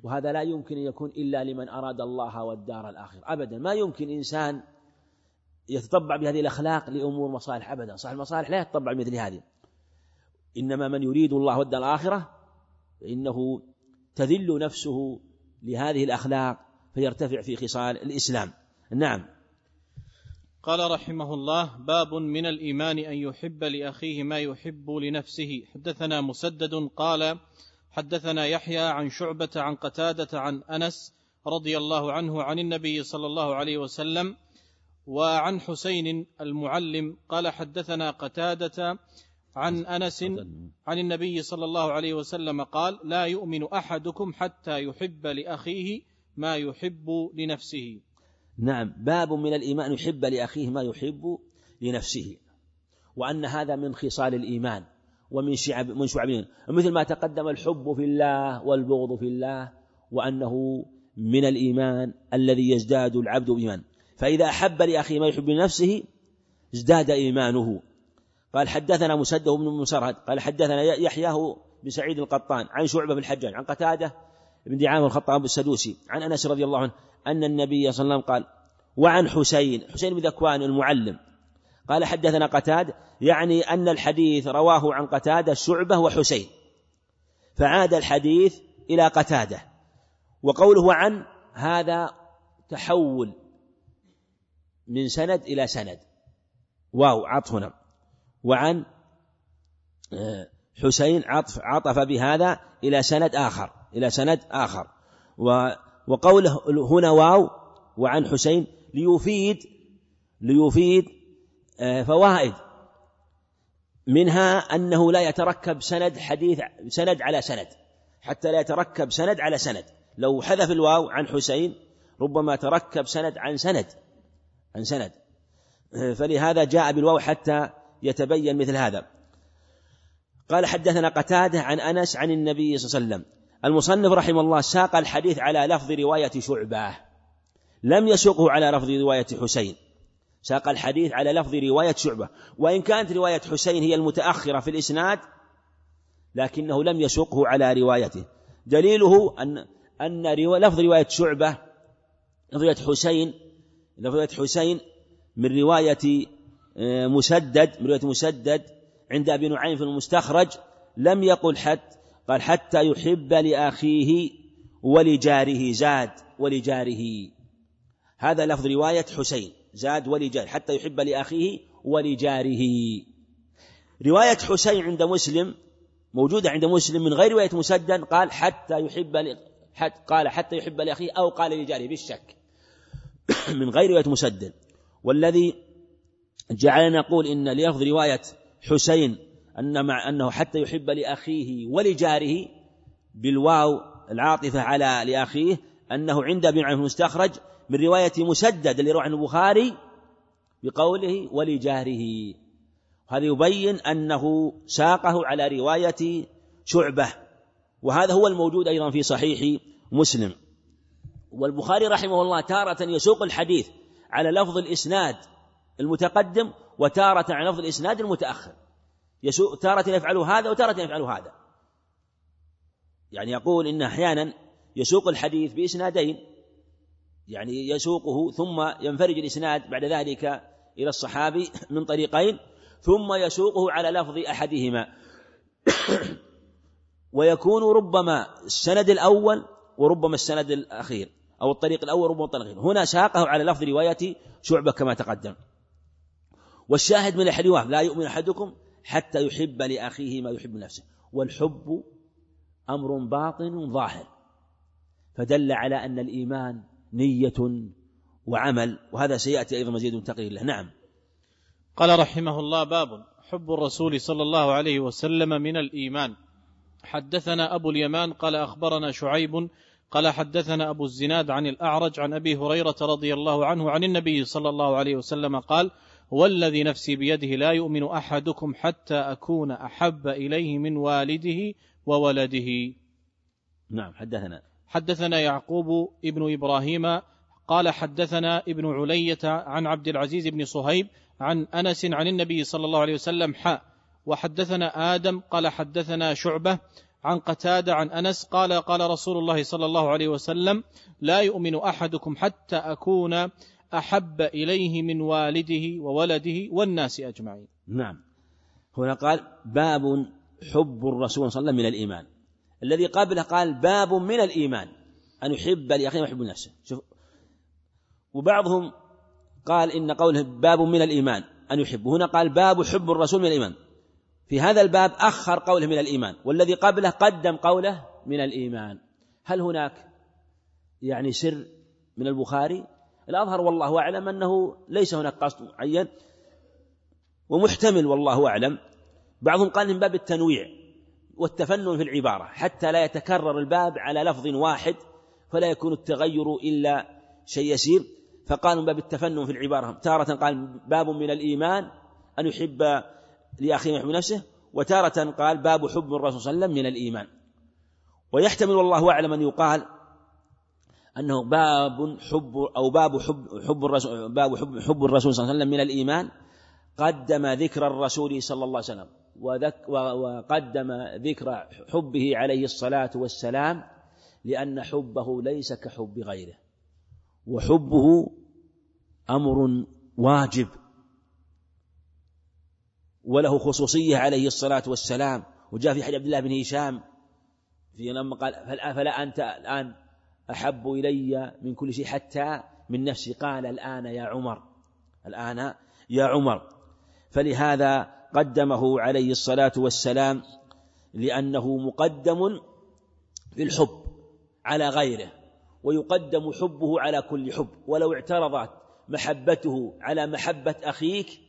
وهذا لا يمكن أن يكون إلا لمن أراد الله والدار الآخرة. أبدا. ما يمكن إنسان يتطبع بهذه الأخلاق لأمور مصالح أبدا. صاحب المصالح لا يتطبع بمثل هذه. إنما من يريد الله والدار الآخرة فإنه تذل نفسه لهذه الأخلاق فيرتفع في خصال الإسلام. نعم. قال رحمه الله باب من الإيمان أن يحب لأخيه ما يحب لنفسه. حدثنا مسدد قال حدثنا يحيى عن شعبة عن قتادة عن أنس رضي الله عنه عن النبي صلى الله عليه وسلم وعن حسين المعلم قال حدثنا قتادة عن أنس عن النبي صلى الله عليه وسلم قال لا يؤمن أحدكم حتى يحب لأخيه ما يحب لنفسه. نعم باب من الإيمان يحب لأخيه ما يحب لنفسه وأن هذا من خصال الإيمان ومن شعب من شعب مثل ما تقدم الحب في الله والبغض في الله وأنه من الإيمان الذي يزداد العبد بإيمان. فإذا أحب لاخيه ما يحب لنفسه ازداد إيمانه. قال حدثنا مسدد بن مسرهد قال حدثنا يحيى بن سعيد القطان عن شعبة بن الحجاج عن قتادة بن دعامة الخطاب السدوسي عن أنس رضي الله عنه أن النبي صلى الله عليه وسلم قال وعن حسين حسين بن ذكوان المعلم قال حدثنا قتاد يعني أن الحديث رواه عن قتادة شعبة وحسين. فعاد الحديث إلى قتادة. وقوله عن هذا تحول من سند إلى سند. واو عطف هنا. وعن آه، حسين عطف عطف بهذا إلى سند آخر إلى سند آخر. وقوله هنا واو وعن حسين ليفيد ليفيد آه، فوائد. منها أنه لا يتركب سند حديث سند على سند حتى لا يتركب سند على سند. لو حذف الواو عن حسين ربما تركب سند عن سند. عن سند. فلهذا جاء بالواو حتى يتبين مثل هذا. قال حدثنا قتادة عن أنس عن النبي صلى الله عليه وسلم. المصنف رحمه الله ساق الحديث على لفظ رواية شعبة. لم يسوقه على لفظ رواية حسين. ساق الحديث على لفظ رواية شعبة. وإن كانت رواية حسين هي المتأخرة في الإسناد لكنه لم يسوقه على روايته. دليله ان أن لفظ رواية شعبة رواية حسين لفظ روايه حسين من رواية مسدد من رواية مسدد عند أبي نعيم في المستخرج لم يقل حتى قال حتى يحب لأخيه ولجاره زاد ولجاره. هذا لفظ رواية حسين زاد ولجاره حتى يحب لأخيه ولجاره. رواية حسين عند مسلم موجودة عند مسلم من غير رواية مسدد قال حتى يحب حتى قال حتى يحب لأخيه أو قال لجاره بالشك من غير رواية مسدد. والذي جعلنا نقول إن لفظ رواية حسين أن مع أنه حتى يحب لأخيه ولجاره بالواو العاطفة على لأخيه أنه عند ابن عن المستخرج من رواية مسدد اللي روى عن البخاري بقوله ولجاره. هذا يبين أنه ساقه على رواية شعبة. وهذا هو الموجود أيضا في صحيح مسلم. والبخاري رحمه الله تارة يسوق الحديث على لفظ الإسناد المتقدم وتارة على لفظ الإسناد المتأخر. يسوء تارة يفعل هذا وتارة يفعل هذا. يعني يقول إن أحيانا يسوق الحديث بإسنادين. يعني يسوقه ثم ينفرج الإسناد بعد ذلك إلى الصحابي من طريقين ثم يسوقه على لفظ أحدهما. ويكون ربما السند الأول وربما السند الأخير. أو الطريق الأول الأخير هنا ساقه على لفظ رواية شعبة كما تقدم. والشاهد من الحديث لا يؤمن أحدكم حتى يحب لأخيه ما يحب نفسه والحب أمر باطن ظاهر. فدل على أن الإيمان نية وعمل وهذا سيأتي أيضا مزيد تقرير له نعم. قال رحمه الله باب حب الرسول صلى الله عليه وسلم من الإيمان. حدثنا أبو اليمان قال أخبرنا شعيب قال حدثنا أبو الزناد عن الأعرج عن أبي هريرة رضي الله عنه عن النبي صلى الله عليه وسلم قال والذي نفسي بيده لا يؤمن أحدكم حتى أكون أحب إليه من والده وولده. نعم حدثنا. حدثنا يعقوب ابن إبراهيم قال حدثنا ابن علية عن عبد العزيز بن صهيب عن أنس عن النبي صلى الله عليه وسلم حاء. وحدثنا آدم قال حدثنا شعبة عن قتادة عن أنس قال قال رسول الله صلى الله عليه وسلم لا يؤمن أحدكم حتى أكون أحب إليه من والده وولده والناس أجمعين. نعم. هنا قال باب حب الرسول صلى الله عليه وسلم من الإيمان. الذي قبله قال باب من الإيمان أن يحب لأخيه ويحب نفسه شوف وبعضهم قال إن قوله باب من الإيمان أن يحب. هنا قال باب حب الرسول من الإيمان. في هذا الباب أخر قوله من الإيمان والذي قبله قدم قوله من الإيمان. هل هناك يعني سر من البخاري؟ الأظهر والله أعلم أنه ليس هناك قصد معين ومحتمل والله أعلم. بعضهم قال من باب التنويع والتفنن في العبارة حتى لا يتكرر الباب على لفظ واحد فلا يكون التغير إلا شيء يسير. فقال من باب التفنن في العبارة تارة قال باب من الإيمان أن يحب لأخيه ويحب نفسه وتارة قال باب حب الرسول صلى الله عليه وسلم من الإيمان. ويحتمل والله أعلم أن يقال أنه باب حب أو باب حب حب الرسول باب حب, حب الرسول صلى الله عليه وسلم من الإيمان قدم ذكر الرسول صلى الله عليه وسلم وقدم ذكر حبه عليه الصلاة والسلام لأن حبه ليس كحب غيره وحبه أمر واجب. وله خصوصية عليه الصلاة والسلام. وجاء في حديث عبد الله بن هشام في لما قال فلا أنت الآن أحب إلي من كل شيء حتى من نفسي. قال الآن يا عمر الآن يا عمر. فلهذا قدمه عليه الصلاة والسلام لأنه مقدم في الحب على غيره ويقدم حبه على كل حب. ولو اعترضت محبته على محبة أخيك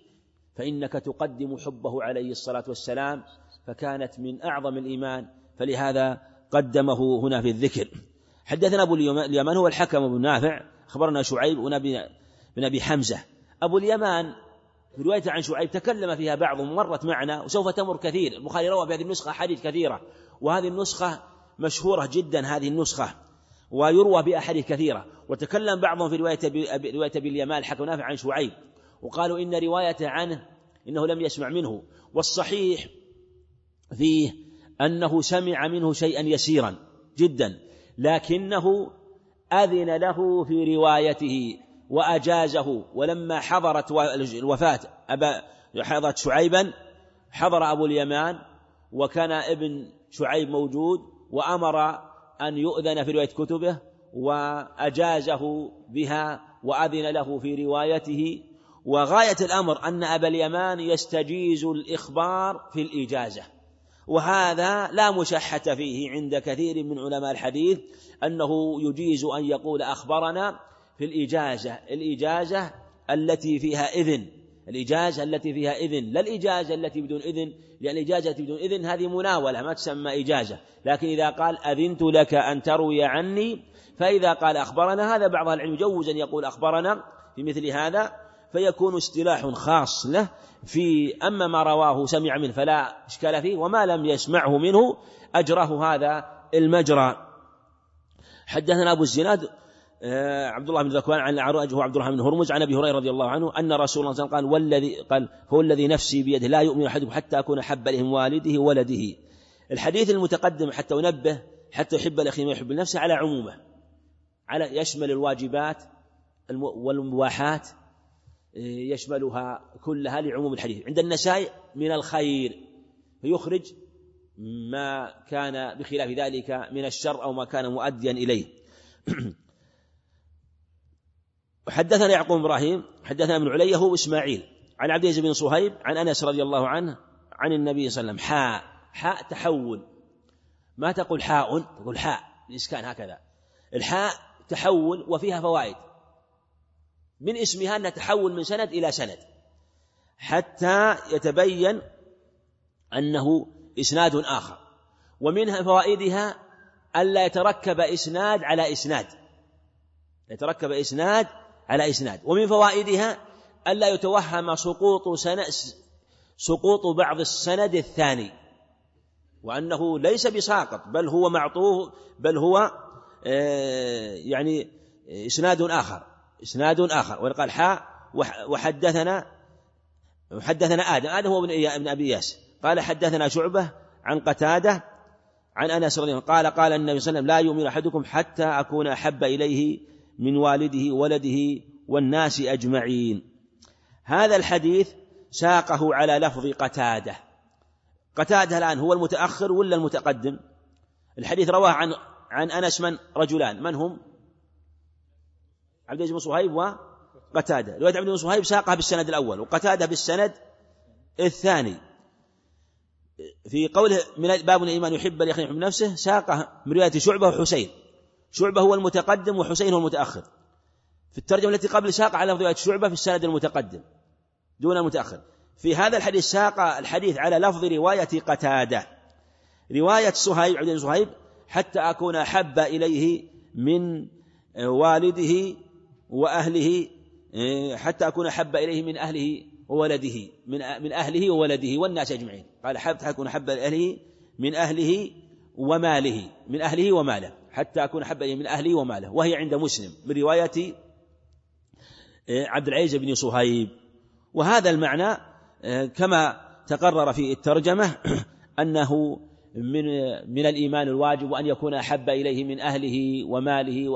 فإنك تقدم حبه عليه الصلاة والسلام فكانت من أعظم الإيمان فلهذا قدمه هنا في الذكر. حدثنا أبو اليمان هو الحكم بن نافع أخبرنا شعيب بن أبي حمزة. أبو اليمان في رواية عن شعيب تكلم فيها بعض مرت معنا وسوف تمر كثير. البخاري روى بهذه النسخة حديث كثيرة وهذه النسخة مشهورة جدا هذه النسخة ويروى بأحاديث كثيرة. وتكلم بعضهم في رواية رواية باليمان الحكم نافع عن شعيب. وقالوا إن رواية عنه إنه لم يسمع منه والصحيح فيه أنه سمع منه شيئا يسيرا جدا لكنه أذن له في روايته وأجازه ولما حضرت الوفاة أبا حضرت شعيبا حضر أبو اليمان وكان ابن شعيب موجود وأمر أن يؤذن في رواية كتبه وأجازه بها وأذن له في روايته وغاية الأمر أن أبا اليمان يستجيز الإخبار في الإجازة. وهذا لا مشحة فيه عند كثير من علماء الحديث أنه يجيز أن يقول أخبرنا في الإجازة. الإجازة التي فيها إذن. الإجازة التي فيها إذن. لا الإجازة التي بدون إذن. لأن الإجازة التي بدون إذن هذه مناولة ما تسمى إجازة. لكن إذا قال أذنت لك أن تروي عني فإذا قال أخبرنا هذا بعض العلم يجوز أن يقول أخبرنا في مثل هذا. فيكون اصطلاح خاص له في أما ما رواه سمع منه فلا إشكال فيه وما لم يسمعه منه أجره هذا المجرى. حدثنا أبو الزناد آه، عبد الله بن ذكوان عن الأعرج هو عبد الرحمن بن هرمز عن أبي هريرة رضي الله عنه أن رسول الله صلى الله عليه وسلم قال والذي قال هو الذي نفسي بيده لا يؤمن أحدكم حتى أكون أحب إليه والده وولده الحديث المتقدم حتى أنبه حتى يحب الأخي ما يحب نفسه على عمومه على يشمل الواجبات والمباحات يشملها كلها لعموم الحديث. عند النسائي من الخير فيخرج ما كان بخلاف ذلك من الشر أو ما كان مؤديا إليه. وحدثنا يعقوب إبراهيم حدثنا ابن علي هو إسماعيل. عن عبد العزيز بن صهيب عن أنس رضي الله عنه عن النبي صلى الله عليه وسلم. حاء حاء تحول. ما تقول حاء؟ تقول حاء. الإسكان هكذا. الحاء تحول وفيها فوائد. من اسمها أن تحول من سند إلى سند. حتى يتبين أنه إسناد آخر. ومنها فوائدها ألا يتركب إسناد على إسناد. يتركب إسناد على إسناد. ومن فوائدها ألا يتوهم سقوط سقوط بعض السند الثاني. وأنه ليس بساقط بل هو معطوه بل هو آه، يعني إسناد آخر. إسناد آخر وقال حاء وحدثنا حدثنا آدم آدم هو ابن أبي ياس قال حدثنا شعبة عن قتادة عن أنس رضي الله قال قال النبي صلى الله عليه وسلم لا يؤمن أحدكم حتى أكون أحب إليه من والده ولده والناس أجمعين. هذا الحديث ساقه على لفظ قتادة. قتادة الآن هو المتأخر ولا المتقدم؟ الحديث رواه عن عن أنس من رجلان من هم؟ عبد العزيز بن صهيب وقتادة رواية عبد بن صهيب ساقها بالسند الأول وقتادة بالسند الثاني. في قوله من باب الإيمان يحب اليقين يحب نفسه ساقه من رواية شعبة وحسين. شعبة هو المتقدم وحسين هو المتأخر. في الترجمة التي قبل ساق على رواية شعبة في السند المتقدم دون المتأخر. في هذا الحديث ساق الحديث على لفظ رواية قتادة. رواية صهيب عبد صهيب حتى أكون أحب إليه من والده وأهله حتى أكون أحب إليه من أهله وولده من من أهله وولده والناس أجمعين. قال حتى أكون أحب إليه من أهله وماله من أهله وماله حتى أكون أحب إليه من أهله وماله. وهي عند مسلم من رواية عبد العزيز بن صهيب. وهذا المعنى آه، كما تقرر في الترجمة أنه من من الإيمان الواجب أن يكون أحب إليه من أهله وماله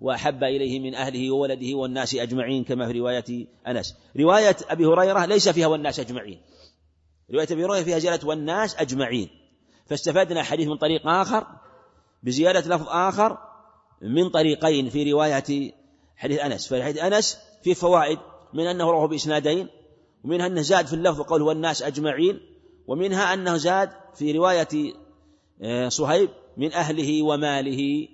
وأحب إليه من أهله وولده والناس أجمعين كما في رواية أنس. رواية أبي هريرة ليس فيها والناس أجمعين. رواية أبي هريرة فيها زيادة والناس أجمعين. فاستفدنا حديث من طريق آخر بزيادة لفظ آخر من طريقين في رواية حديث أنس. فحديث أنس فيه فوائد من أنه رواه بإسنادين ومنها أنه زاد في اللفظ قول والناس أجمعين ومنها أنه زاد في رواية آه، صهيب من أهله وماله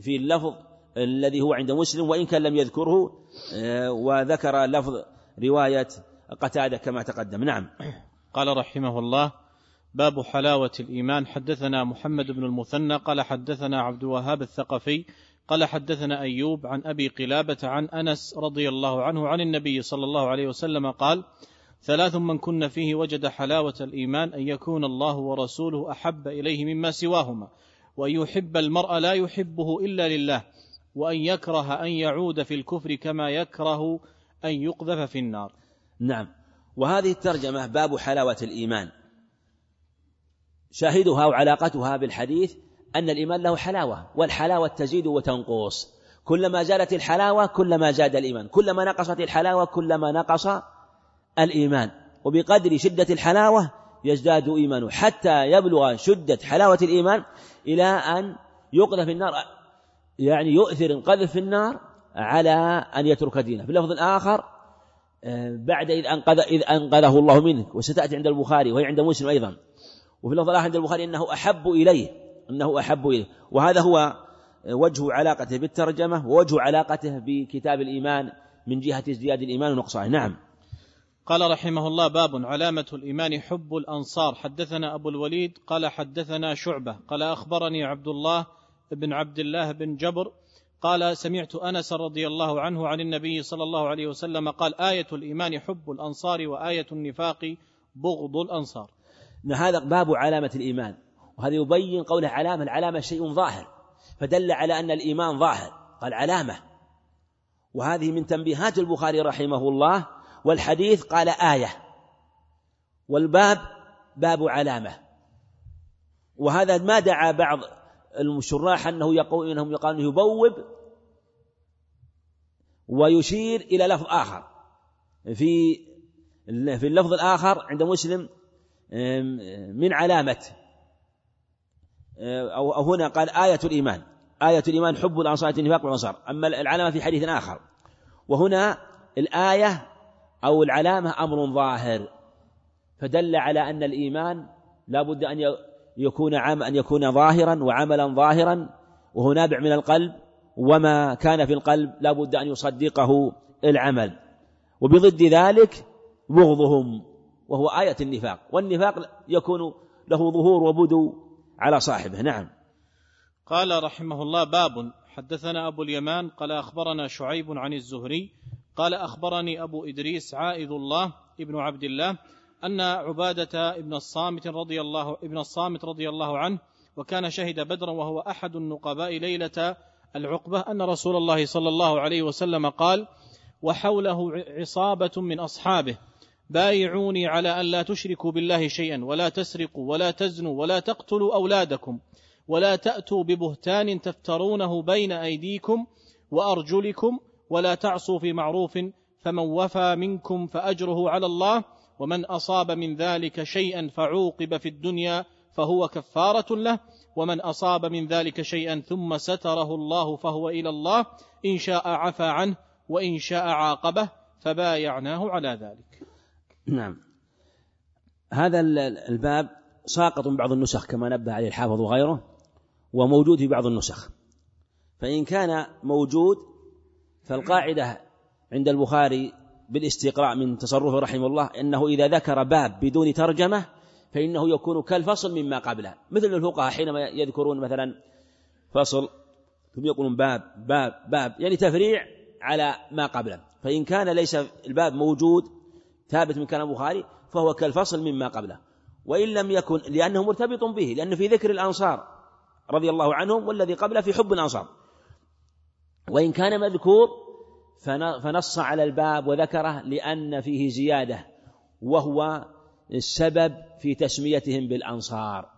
في اللفظ الذي هو عند مسلم وإن كان لم يذكره آه، وذكر لفظ رواية قتادة كما تقدم. نعم. قال رحمه الله باب حلاوة الإيمان. حدثنا محمد بن المثنى قال حدثنا عبد الوهاب الثقفي قال حدثنا أيوب عن أبي قلابة عن أنس رضي الله عنه عن النبي صلى الله عليه وسلم قال ثلاث من كن فيه وجد حلاوة الإيمان أن يكون الله ورسوله أحب إليه مما سواهما وأن يحب المرء لا يحبه إلا لله وأن يكره أن يعود في الكفر كما يكره أن يقذف في النار. نعم. وهذه الترجمة باب حلاوة الإيمان. شاهدها وعلاقتها بالحديث أن الإيمان له حلاوة والحلاوة تزيد وتنقص. كلما زادت الحلاوة كلما زاد الإيمان. كلما نقصت الحلاوة كلما نقص الإيمان. وبقدر شدة الحلاوة يزداد إيمانه حتى يبلغ شدة حلاوة الإيمان إلى أن يقذف النار. يعني يؤثر القذف في النار على أن يترك دينه. في اللفظ الآخر آه، بعد إذ أنقذ إذ أنقذه الله منك وستأتي عند البخاري وهي عند مسلم أيضا. وفي اللفظ الآخر عند البخاري أنه أحب إليه أنه أحب إليه. وهذا هو وجه علاقته بالترجمة ووجه علاقته بكتاب الإيمان من جهة ازدياد الإيمان ونقصانه. نعم. قال رحمه الله باب علامة الإيمان حب الأنصار. حدثنا أبو الوليد قال حدثنا شعبة قال أخبرني عبد الله بن عبد الله بن جبر قال سمعت أنس رضي الله عنه عن النبي صلى الله عليه وسلم قال آية الإيمان حب الأنصار وآية النفاق بغض الأنصار. هذا باب علامة الإيمان وهذا يبين قوله علامة العلامة شيء ظاهر فدل على أن الإيمان ظاهر قال علامة. وهذه من تنبيهات البخاري رحمه الله والحديث قال آية. والباب باب علامة. وهذا ما دعا بعض الشراح أنه يقول إنهم يقال يبوب ويشير إلى لفظ آخر. في في اللفظ الآخر عند مسلم من علامة أو هنا قال آية الإيمان. آية الإيمان حب الأنصار النفاق والأنصار أما العلامة في حديث آخر. وهنا الآية أو العلامة أمر ظاهر فدل على أن الإيمان لا بد أن يكون عام أن يكون ظاهرا وعملا ظاهرا وهو نابع من القلب وما كان في القلب لا بد أن يصدقه العمل. وبضد ذلك بغضهم وهو آية النفاق. والنفاق يكون له ظهور وبدو على صاحبه. نعم. قال رحمه الله باب حدثنا أبو اليمان قال أخبرنا شعيب عن الزهري قال أخبرني أبو إدريس عائذ الله ابن عبد الله أن عبادة ابن الصامت رضي الله ابن الصامت رضي الله عنه وكان شهد بدرا وهو أحد النقباء ليلة العقبة أن رسول الله صلى الله عليه وسلم قال وحوله عصابة من أصحابه بايعوني على أن لا تشركوا بالله شيئا ولا تسرقوا ولا تزنوا ولا تقتلوا أولادكم ولا تأتوا ببهتان تفترونه بين أيديكم وأرجلكم ولا تعصوا في معروف فمن وفى منكم فأجره على الله ومن أصاب من ذلك شيئا فعوقب في الدنيا فهو كفارة له ومن أصاب من ذلك شيئا ثم ستره الله فهو إلى الله إن شاء عفى عنه وإن شاء عاقبه فبايعناه على ذلك. نعم. هذا الباب ساقط من بعض النسخ كما نبه عليه الحافظ وغيره وموجود في بعض النسخ. فإن كان موجود فالقاعدة عند البخاري بالاستقراء من تصرفه رحمه الله أنه إذا ذكر باب بدون ترجمة فإنه يكون كالفصل مما قبله. مثل الفقهاء حينما يذكرون مثلا فصل ثم يقولون باب باب باب يعني تفريع على ما قبله. فإن كان ليس الباب موجود ثابت من كلام البخاري فهو كالفصل مما قبله. وإن لم يكن لأنه مرتبط به لأن في ذكر الأنصار رضي الله عنهم والذي قبله في حب الأنصار. وإن كان مذكور فنص على الباب وذكره لأن فيه زيادة وهو السبب في تسميتهم بالأنصار.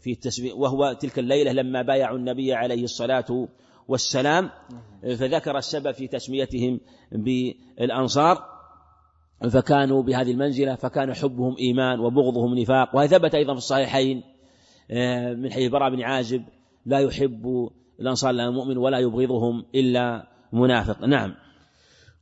في التسمية وهو تلك الليلة لما بايعوا النبي عليه الصلاة والسلام فذكر السبب في تسميتهم بالأنصار فكانوا بهذه المنزلة فكان حبهم إيمان وبغضهم نفاق. وهذا ثبت أيضا في الصحيحين آه، من حديث براء بن عازب لا يحب الأنصار لا مؤمن ولا يبغضهم إلا منافق. نعم.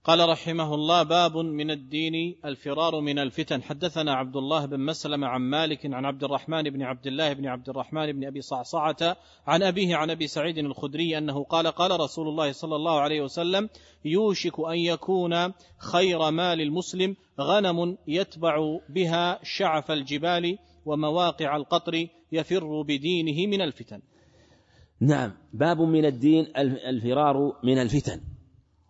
قال رحمه الله باب من الدين الفرار من الفتن. حدثنا عبد الله بن مسلم عن مالك عن عبد الرحمن بن عبد الله بن عبد الرحمن بن أبي صعصعة عن أبيه عن أبي سعيد الخدري أنه قال قال رسول الله صلى الله عليه وسلم يوشك أن يكون خير مال المسلم غنم يتبع بها شعف الجبال ومواقع القطر يفر بدينه من الفتن. نعم باب من الدين الفرار من الفتن.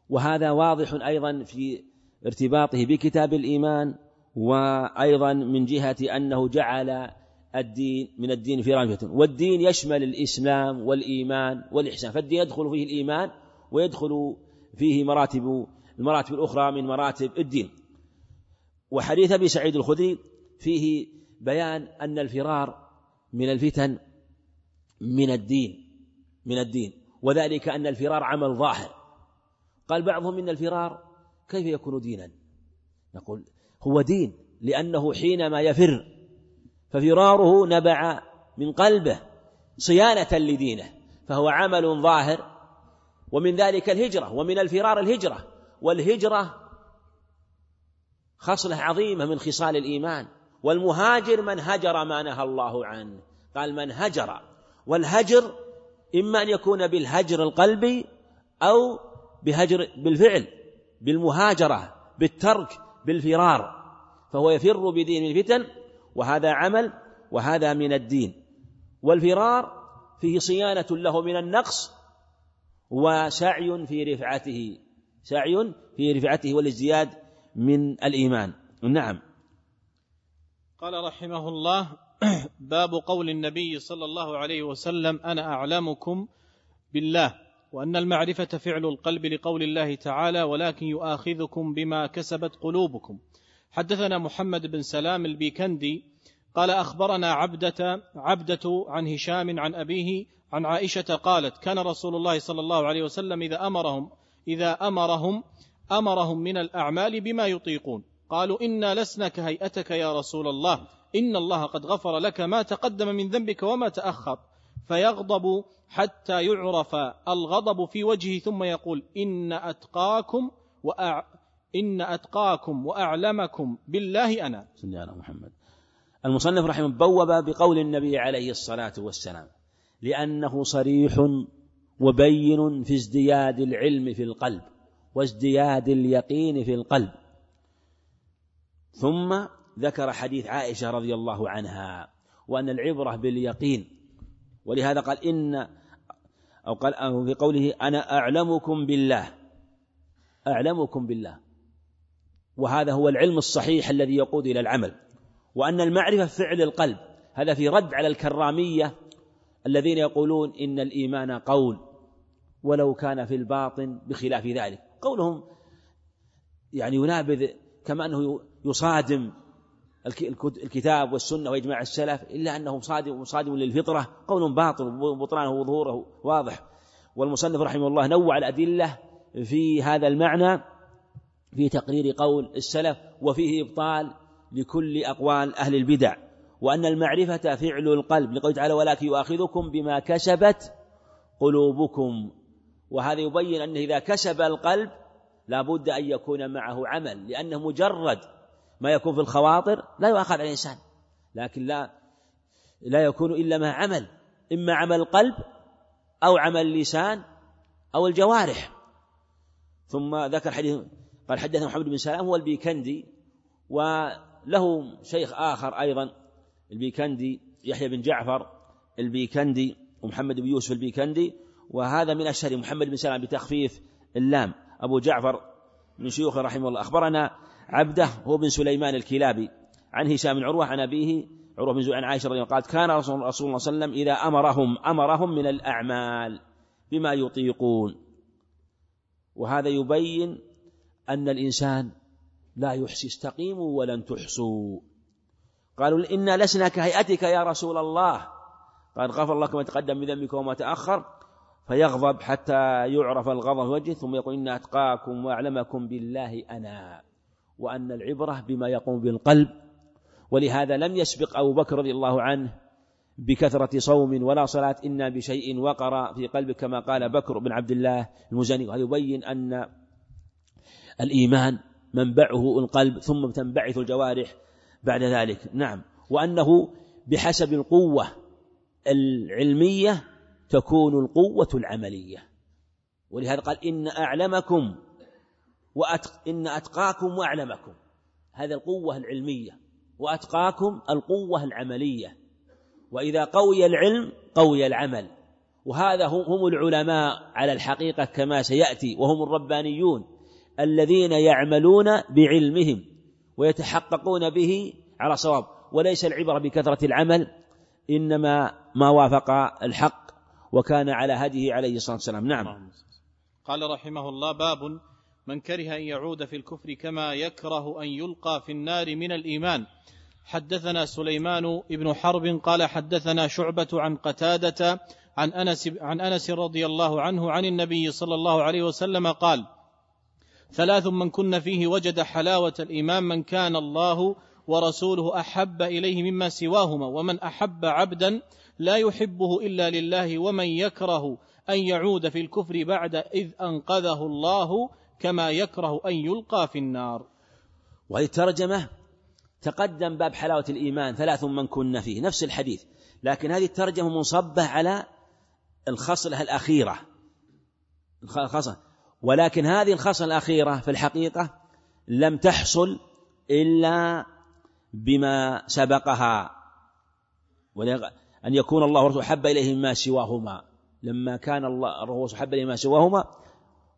وهذا واضح أيضا في ارتباطه بكتاب الإيمان وأيضا من جهة أنه جعل الدين من الدين في رامية والدين يشمل الإسلام والإيمان والإحسان. فالدين يدخل فيه الإيمان ويدخل فيه مراتب المراتب الأخرى من مراتب الدين. وحديث أبي سعيد الخدري فيه بيان أن الفرار من الفتن من الدين. من الدين. وذلك أن الفرار عمل ظاهر. قال بعضهم إن الفرار كيف يكون دينا؟ نقول هو دين لأنه حينما يفر ففراره نبع من قلبه صيانة لدينه فهو عمل ظاهر. ومن ذلك الهجرة ومن الفرار الهجرة. والهجرة خصلة عظيمة من خصال الإيمان. والمهاجر من هجر ما نهى الله عنه. قال من هجر. والهجر إما أن يكون بالهجر القلبي أو بهجر بالفعل بالمهاجرة بالترك بالفرار فهو يفر بدين الفتن وهذا عمل وهذا من الدين. والفرار فيه صيانة له من النقص وسعي في رفعته سعي في رفعته والازدياد من الإيمان. نعم. قال رحمه الله باب قول النبي صلى الله عليه وسلم أنا أعلمكم بالله وأن المعرفة فعل القلب لقول الله تعالى ولكن يؤاخذكم بما كسبت قلوبكم. حدثنا محمد بن سلام البيكندي قال أخبرنا عبدة عبدة عن هشام عن أبيه عن عائشة قالت كان رسول الله صلى الله عليه وسلم إذا أمرهم إذا أمرهم أمرهم من الأعمال بما يطيقون. قالوا إنا لسنا كهيئتك يا رسول الله. ان الله قد غفر لك ما تقدم من ذنبك وما تاخر فيغضب حتى يعرف الغضب في وجهه ثم يقول إن أتقاكم وأع... إن أتقاكم وأعلمكم بالله أنا. صلى على محمد المصنف رحمه بوب بقول النبي عليه الصلاة والسلام لأنه صريح وبين في ازدياد العلم في القلب وازدياد اليقين في القلب. ثم ذكر حديث عائشة رضي الله عنها وأن العبرة باليقين. ولهذا قال إن أو قال في قوله أنا أعلمكم بالله أعلمكم بالله. وهذا هو العلم الصحيح الذي يقود إلى العمل. وأن المعرفة فعل القلب هذا في رد على الكرامية الذين يقولون إن الإيمان قول ولو كان في الباطن بخلاف ذلك. قولهم يعني ينابذ كما أنه يصادم الكتاب والسنة وإجماع السلف إلا أنه صادم صادم للفطرة قول باطل وبطلانه وظهوره واضح. والمصنف رحمه الله نوع الأدلة في هذا المعنى في تقرير قول السلف وفيه إبطال لكل أقوال أهل البدع. وأن المعرفة فعل القلب لقوله تعالى ولكن يؤاخذكم بما كسبت قلوبكم وهذا يبين أنه إذا كسب القلب لا بد أن يكون معه عمل لأنه مجرد ما يكون في الخواطر لا يؤاخذ على الإنسان. لكن لا لا يكون إلا مع عمل إما عمل القلب أو عمل اللسان أو الجوارح. ثم ذكر حديث قال حدثنا محمد بن سلام هو البيكندي وله شيخ آخر أيضا البيكندي يحيى بن جعفر البيكندي ومحمد بن يوسف البيكندي وهذا من أشهر محمد بن سلام بتخفيف اللام. أبو جعفر من شيوخه رحمه الله. أخبرنا عبده هو بن سليمان الكلابي عن هشام بن عروة عن أبيه عروة بن عن عائشة رضي الله قالت كان رسول الله صلى الله عليه وسلم إذا أمرهم أمرهم من الأعمال بما يطيقون. وهذا يبين أن الإنسان لا يحسي استقيموا ولن تحصوا. قالوا إنا لسنا كهيئتك يا رسول الله. قال غفر الله ما تقدم من ذنبك وما تأخر. فيغضب حتى يعرف الغضب في وجهه ثم يقول إن أتقاكم وأعلمكم بالله أنا. وأن العبرة بما يقوم بالقلب ولهذا لم يسبق أبو بكر رضي الله عنه بكثرة صوم ولا صلاة إنا بشيء وقر في قلبك كما قال بكر بن عبد الله المزني وهذا يبين أن الإيمان منبعه القلب ثم تنبعث الجوارح بعد ذلك. نعم. وأنه بحسب القوة العلمية تكون القوة العملية. ولهذا قال إن أعلمكم وأتق إن أتقاكم وأعلمكم. هذا القوة العلمية. وأتقاكم القوة العملية. وإذا قوي العلم قوي العمل. وهذا هم العلماء على الحقيقة كما سيأتي. وهم الربانيون الذين يعملون بعلمهم ويتحققون به على صواب. وليس العبرة بكثرة العمل إنما ما وافق الحق وكان على هديه عليه الصلاة والسلام. نعم. قال رحمه الله باب من كره أن يعود في الكفر كما يكره أن يلقى في النار من الإيمان. حدثنا سليمان بن حرب قال حدثنا شعبة عن قتادة عن أنس عن أنس رضي الله عنه عن النبي صلى الله عليه وسلم قال ثلاث من كن فيه وجد حلاوة الإيمان من كان الله ورسوله أحب إليه مما سواهما ومن أحب عبدا لا يحبه إلا لله ومن يكره أن يعود في الكفر بعد إذ أنقذه الله كما يكره أن يلقى في النار. وهذه الترجمة تقدم باب حلاوة الإيمان ثلاث من كن فيه نفس الحديث لكن هذه الترجمة منصبة على الخصلة الأخيرة. الخصلة. ولكن هذه الخصلة الأخيرة في الحقيقة لم تحصل إلا بما سبقها أن يكون الله ورسوله أحب إليه مما سواهما. لما كان الله الرسول أحب إليه ما سواهما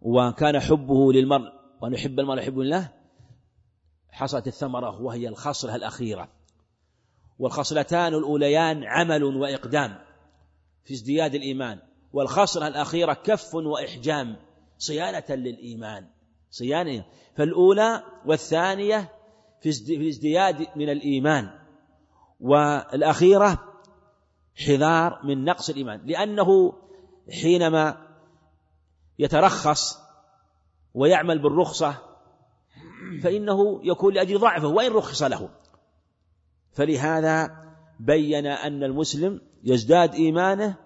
وكان حبه للمرء. وأن يحب المرء يحب الله حصلت الثمرة وهي الخصلة الأخيرة. والخصلتان الأوليان عمل وإقدام في ازدياد الإيمان. والخصلة الأخيرة كف وإحجام صيانة للإيمان. صيانة. فالأولى والثانية في ازدياد من الإيمان. والأخيرة حذار من نقص الإيمان. لأنه حينما يترخص ويعمل بالرخصة فإنه يكون لأجل ضعفه وإن رخص له. فلهذا بين أن المسلم يزداد إيمانه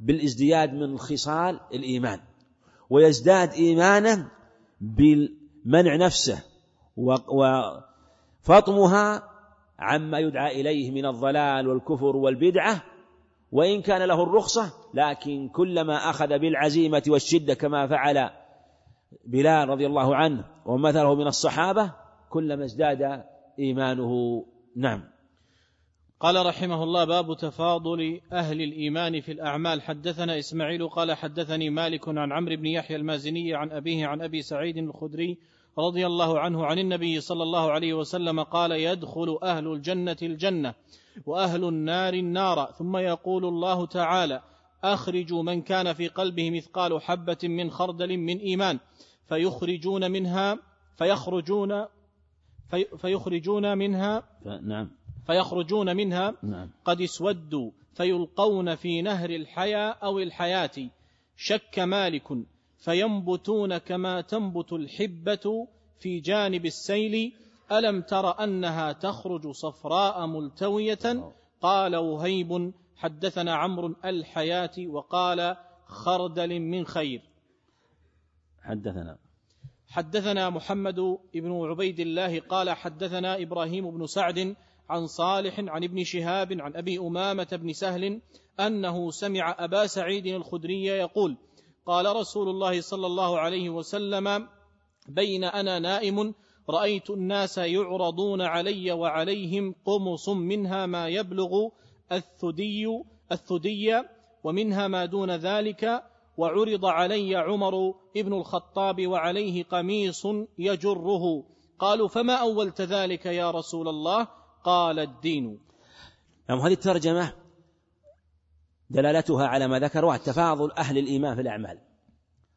بالازدياد من خصال الإيمان ويزداد إيمانه بمنع نفسه وفطمها عما يدعى إليه من الضلال والكفر والبدعة وإن كان له الرخصة لكن كلما أخذ بالعزيمة والشدة كما فعل بلال رضي الله عنه ومثله من الصحابة كلما ازداد إيمانه. نعم. قال رحمه الله باب تفاضل أهل الإيمان في الأعمال. حدثنا إسماعيل قال حدثني مالك عن عمرو بن يحيى المازني عن أبيه عن أبي سعيد الخدري رضي الله عنه عن النبي صلى الله عليه وسلم قال يدخل أهل الجنة الجنة وأهل النار النار. ثم يقول الله تعالى أخرجوا من كان في قلبه مثقال حبة من خردل من إيمان. فيخرجون منها فيخرجون في فيخرجون منها نعم. فيخرجون منها نعم. قد اسودوا فيلقون في نهر الحياة أو الحياة. شك مالك فينبتون كما تنبت الحبة في جانب السيل. ألم تر أنها تخرج صفراء ملتوية؟ قال وهيب حدثنا عمرو الحياة وقال خردل من خير. حدثنا. حدثنا محمد بن عبيد الله قال حدثنا إبراهيم بن سعد عن صالح عن ابن شهاب عن أبي أمامة بن سهل أنه سمع أبا سعيد الخدري يقول قال رسول الله صلى الله عليه وسلم بين أنا نائم رأيت الناس يعرضون علي وعليهم قمص منها ما يبلغ الثدي الثدي ومنها ما دون ذلك وعرض علي عمر ابن الخطاب وعليه قميص يجره. قالوا فما أولت ذلك يا رسول الله؟ قال الدين. نعم هذه الترجمة دلالتها على ما ذكروا تفاضل أهل الإيمان في الأعمال.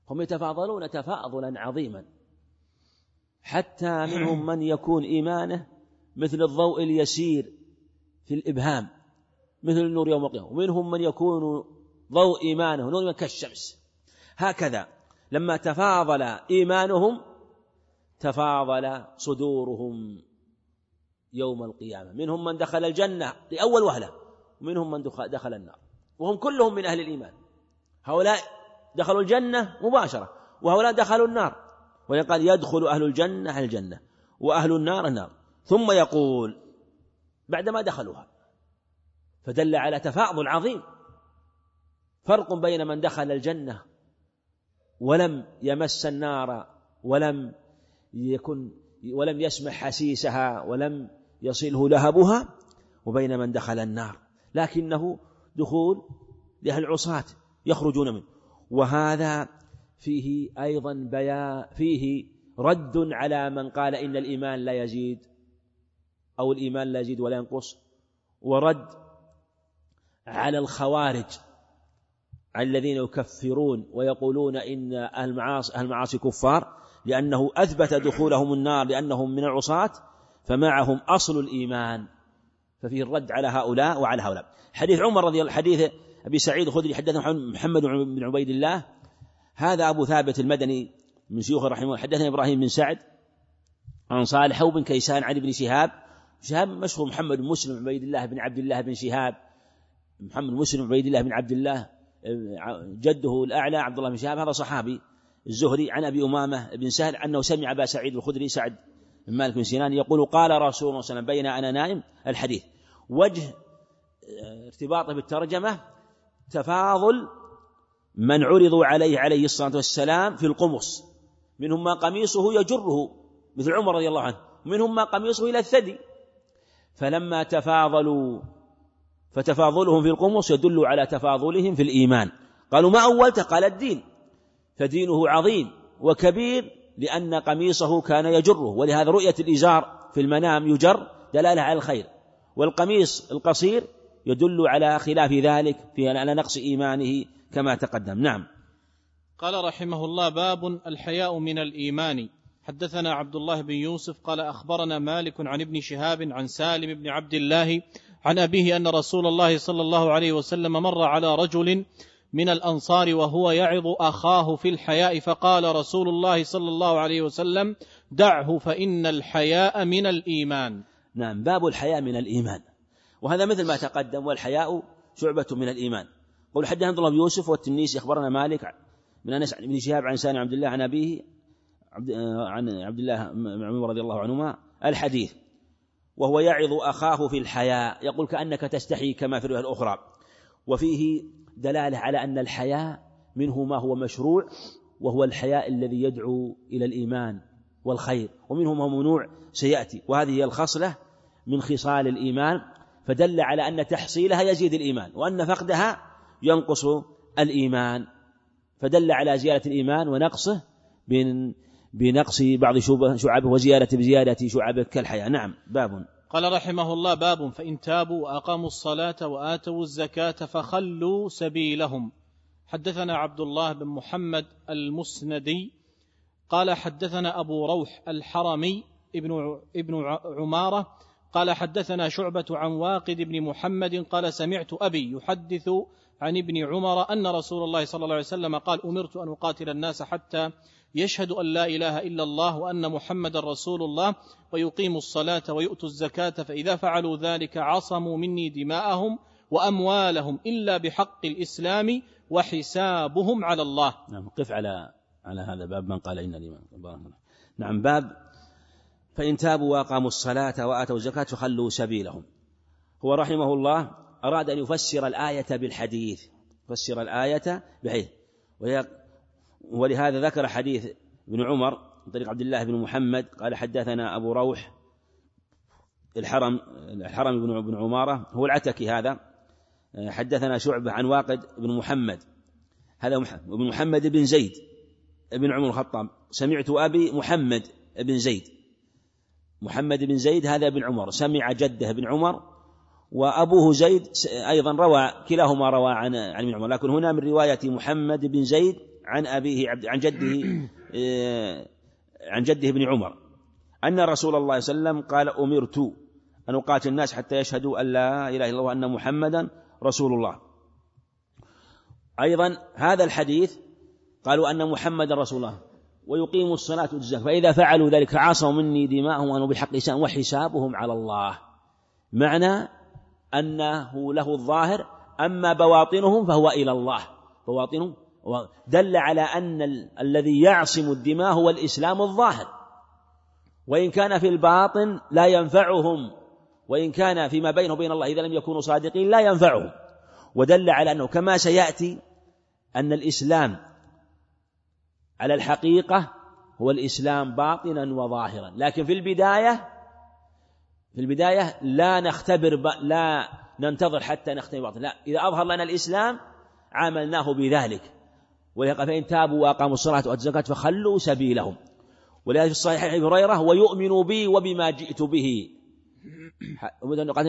هم يتفاضلون تفاضلا عظيما. حتى منهم من يكون إيمانه مثل الضوء اليسير في الإبهام مثل النور يوم القيامة. ومنهم من يكون ضوء إيمانه نور كالشمس. هكذا لما تفاضل إيمانهم تفاضل صدورهم يوم القيامة. منهم من دخل الجنة لأول وهلة ومنهم من دخل النار. وهم كلهم من أهل الإيمان. هؤلاء دخلوا الجنة مباشرة وهؤلاء دخلوا النار. ويقال يدخل أهل الجنة أهل الجنة وأهل النار النار. ثم يقول بعدما دخلوها فدل على تفاضل عظيم. فرق بين من دخل الجنة ولم يمس النار ولم يكن ولم يسمع حسيسها ولم يصله لهبها وبين من دخل النار. لكنه دخول لأهل العصاة يخرجون منه. وهذا فيه أيضا بيان فيه رد على من قال إن الإيمان لا يزيد أو الإيمان لا يزيد ولا ينقص ورد على الخوارج الذين يكفرون ويقولون إن أهل المعاصي, أهل المعاصي كفار لأنه أثبت دخولهم النار لأنهم من العصاة فمعهم أصل الإيمان. ففيه الرد على هؤلاء وعلى هؤلاء. حديث عمر رضي الله حديث أبي سعيد الخدري حدثنا محمد بن عبيد الله. هذا أبو ثابت المدني من شيوخ رحمه الله. حدثنا إبراهيم بن سعد عن صالح بن كيسان عن ابن شهاب. شهاب مشهور محمد بن مسلم عبيد الله بن عبد الله بن شهاب. محمد مسلم عبيد الله بن عبد الله. جده الأعلى عبد الله بن شهاب. هذا صحابي. الزهري عن أبي أمامة بن سهل أنه سمع أبا سعيد الخدري سعد بن مالك بن سنان يقول قال رسول الله صلى الله عليه وسلم بين أنا نائم الحديث. وجه ارتباطه بالترجمة تفاضل من عرضوا عليه عليه الصلاة والسلام في القمص. منهم ما قميصه يجره مثل عمر رضي الله عنه. ومنهم ما قميصه إلى الثدي. فلما تفاضلوا فتفاضلهم في القمص يدل على تفاضلهم في الإيمان. قالوا ما أولت؟ قال الدين. فدينه عظيم وكبير لأن قميصه كان يجره. ولهذا رؤية الإزار في المنام يجر دلالة على الخير. والقميص القصير يدل على خلاف ذلك في على نقص إيمانه كما تقدم. نعم. قال رحمه الله باب الحياء من الإيمان. حدثنا عبد الله بن يوسف قال أخبرنا مالك عن ابن شهاب عن سالم بن عبد الله عن أبيه أن رسول الله صلى الله عليه وسلم مر على رجل من الأنصار وهو يعظ أخاه في الحياء فقال رسول الله صلى الله عليه وسلم دعه فإن الحياء من الإيمان. نعم باب الحياء من الإيمان. وهذا مثل ما تقدم والحياء شعبة من الإيمان. قول حدثنا عبد الله بن يوسف والتنيسي أخبرنا مالك من أنس بن شهاب عن سالم عبد الله عن أبيه عبد عن عبد الله عمر رضي الله عنهما الحديث وهو يعظ أخاه في الحياء يقول كأنك تستحي كما في الرواية الأخرى. وفيه دلالة على أن الحياء منه ما هو مشروع وهو الحياء الذي يدعو إلى الإيمان والخير ومنه ما ممنوع سيأتي. وهذه هي الخصلة من خصال الإيمان فدل على أن تحصيلها يزيد الإيمان وأن فقدها ينقص الإيمان. فدل على زيادة الإيمان ونقصه بنقص بعض شعبه وزيادة بزيادة شعبه كالحياة. نعم باب. قال رحمه الله باب فإن تابوا وأقاموا الصلاة وآتوا الزكاة فخلوا سبيلهم. حدثنا عبد الله بن محمد المسندي قال حدثنا أبو روح الحرمي ابن ابن عمارة قال حدثنا شعبة عن واقد بن محمد قال سمعت أبي يحدث عن ابن عمر أن رسول الله صلى الله عليه وسلم قال أمرت أن أقاتل الناس حتى يشهدوا أن لا إله إلا الله وأن محمد رسول الله ويقيموا الصلاة ويؤتوا الزكاة فإذا فعلوا ذلك عصموا مني دماءهم وأموالهم إلا بحق الإسلام وحسابهم على الله. نعم قف على على هذا باب من قال إن الإيمان. نعم باب فإن تابوا وأقاموا الصلاة وآتوا الزكاة فخلوا سبيلهم. هو رحمه الله أراد أن يفسر الآية بالحديث. يفسر الآية بحيث. ولهذا ذكر حديث ابن عمر من طريق عبد الله بن محمد قال حدثنا أبو روح الحرم الحرم بن بن عمارة. هو العتكي هذا. حدثنا شعبة عن واقد بن محمد. هذا ابن محمد بن زيد. بن عمر الخطاب. سمعت أبي محمد بن زيد. محمد بن زيد هذا بن عمر سمع جده بن عمر وأبوه زيد أيضا روى كلاهما روى عن عن ابن عمر لكن هنا من رواية محمد بن زيد عن أبيه عن جده آه، عن جده ابن عمر. أن رسول الله صلى الله عليه وسلم قال أمرت أن أقاتل الناس حتى يشهدوا أن لا إله إلا الله وأن محمدا رسول الله. أيضا هذا الحديث قالوا أن محمدا رسول الله. ويقيموا الصلاة والزكاة. فإذا فعلوا ذلك عاصوا مني دماءهم وأنه بحق لسان وحسابهم على الله. معنى أنه له الظاهر أما بواطنهم فهو إلى الله. بواطنهم دل على أن الذي يعصم الدماء هو الإسلام الظاهر. وإن كان في الباطن لا ينفعهم. وإن كان فيما بينه وبين الله إذا لم يكونوا صادقين لا ينفعهم. ودل على أنه كما سيأتي أن الإسلام على الحقيقة هو الإسلام باطنا وظاهرا. لكن في البداية في البداية لا نختبر لا ننتظر حتى نختبر باطنا. لا إذا أظهر لنا الإسلام عاملناه بذلك. فإن تابوا وأقاموا الصلاة وآتوا الزكاة فخلوا سبيلهم. ولهذا في الصحيح أبي هريرة ويؤمن بي وبما جئت به.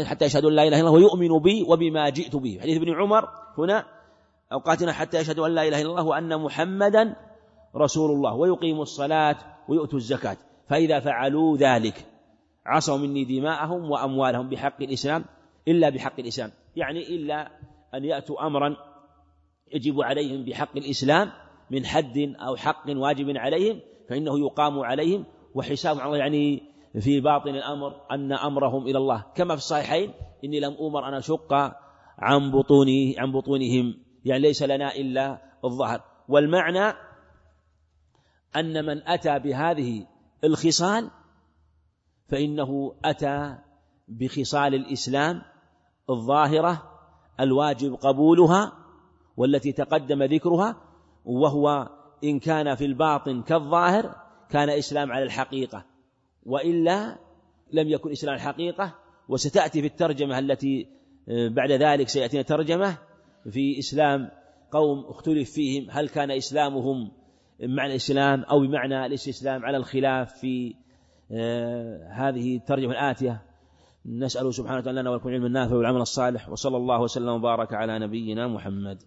حتى يشهدوا لا إله إلا الله ويؤمن بي وبما جئت به. حديث ابن عمر هنا أوقاتنا حتى يشهدوا أن لا إله إلا الله وأن محمدا رسول الله ويقيموا الصلاة ويؤتوا الزكاة. فإذا فعلوا ذلك عصوا مني دماءهم وأموالهم بحق الإسلام إلا بحق الإسلام. يعني إلا أن يأتوا أمرا يجب عليهم بحق الإسلام من حد أو حق واجب عليهم فإنه يقام عليهم. وحساب الله يعني في باطن الأمر أن أمرهم إلى الله. كما في الصحيحين إني لم أمر أن أشق عن بطونه عن بطونهم. يعني ليس لنا إلا الظهر. والمعنى أن من أتى بهذه الخصال فإنه أتى بخصال الإسلام الظاهرة الواجب قبولها والتي تقدم ذكرها وهو إن كان في الباطن كالظاهر كان إسلام على الحقيقة وإلا لم يكن إسلام الحقيقة وستأتي في الترجمة التي آه، بعد ذلك سيأتينا ترجمة في إسلام قوم اختلف فيهم هل كان إسلامهم معنى الإسلام أو بمعنى الاستسلام على الخلاف في آه، هذه الترجمة الآتية. نسأله سبحانه وتعالى لنا ولكم العلم النافع والعمل الصالح. وصلى الله وسلم وبارك على نبينا محمد.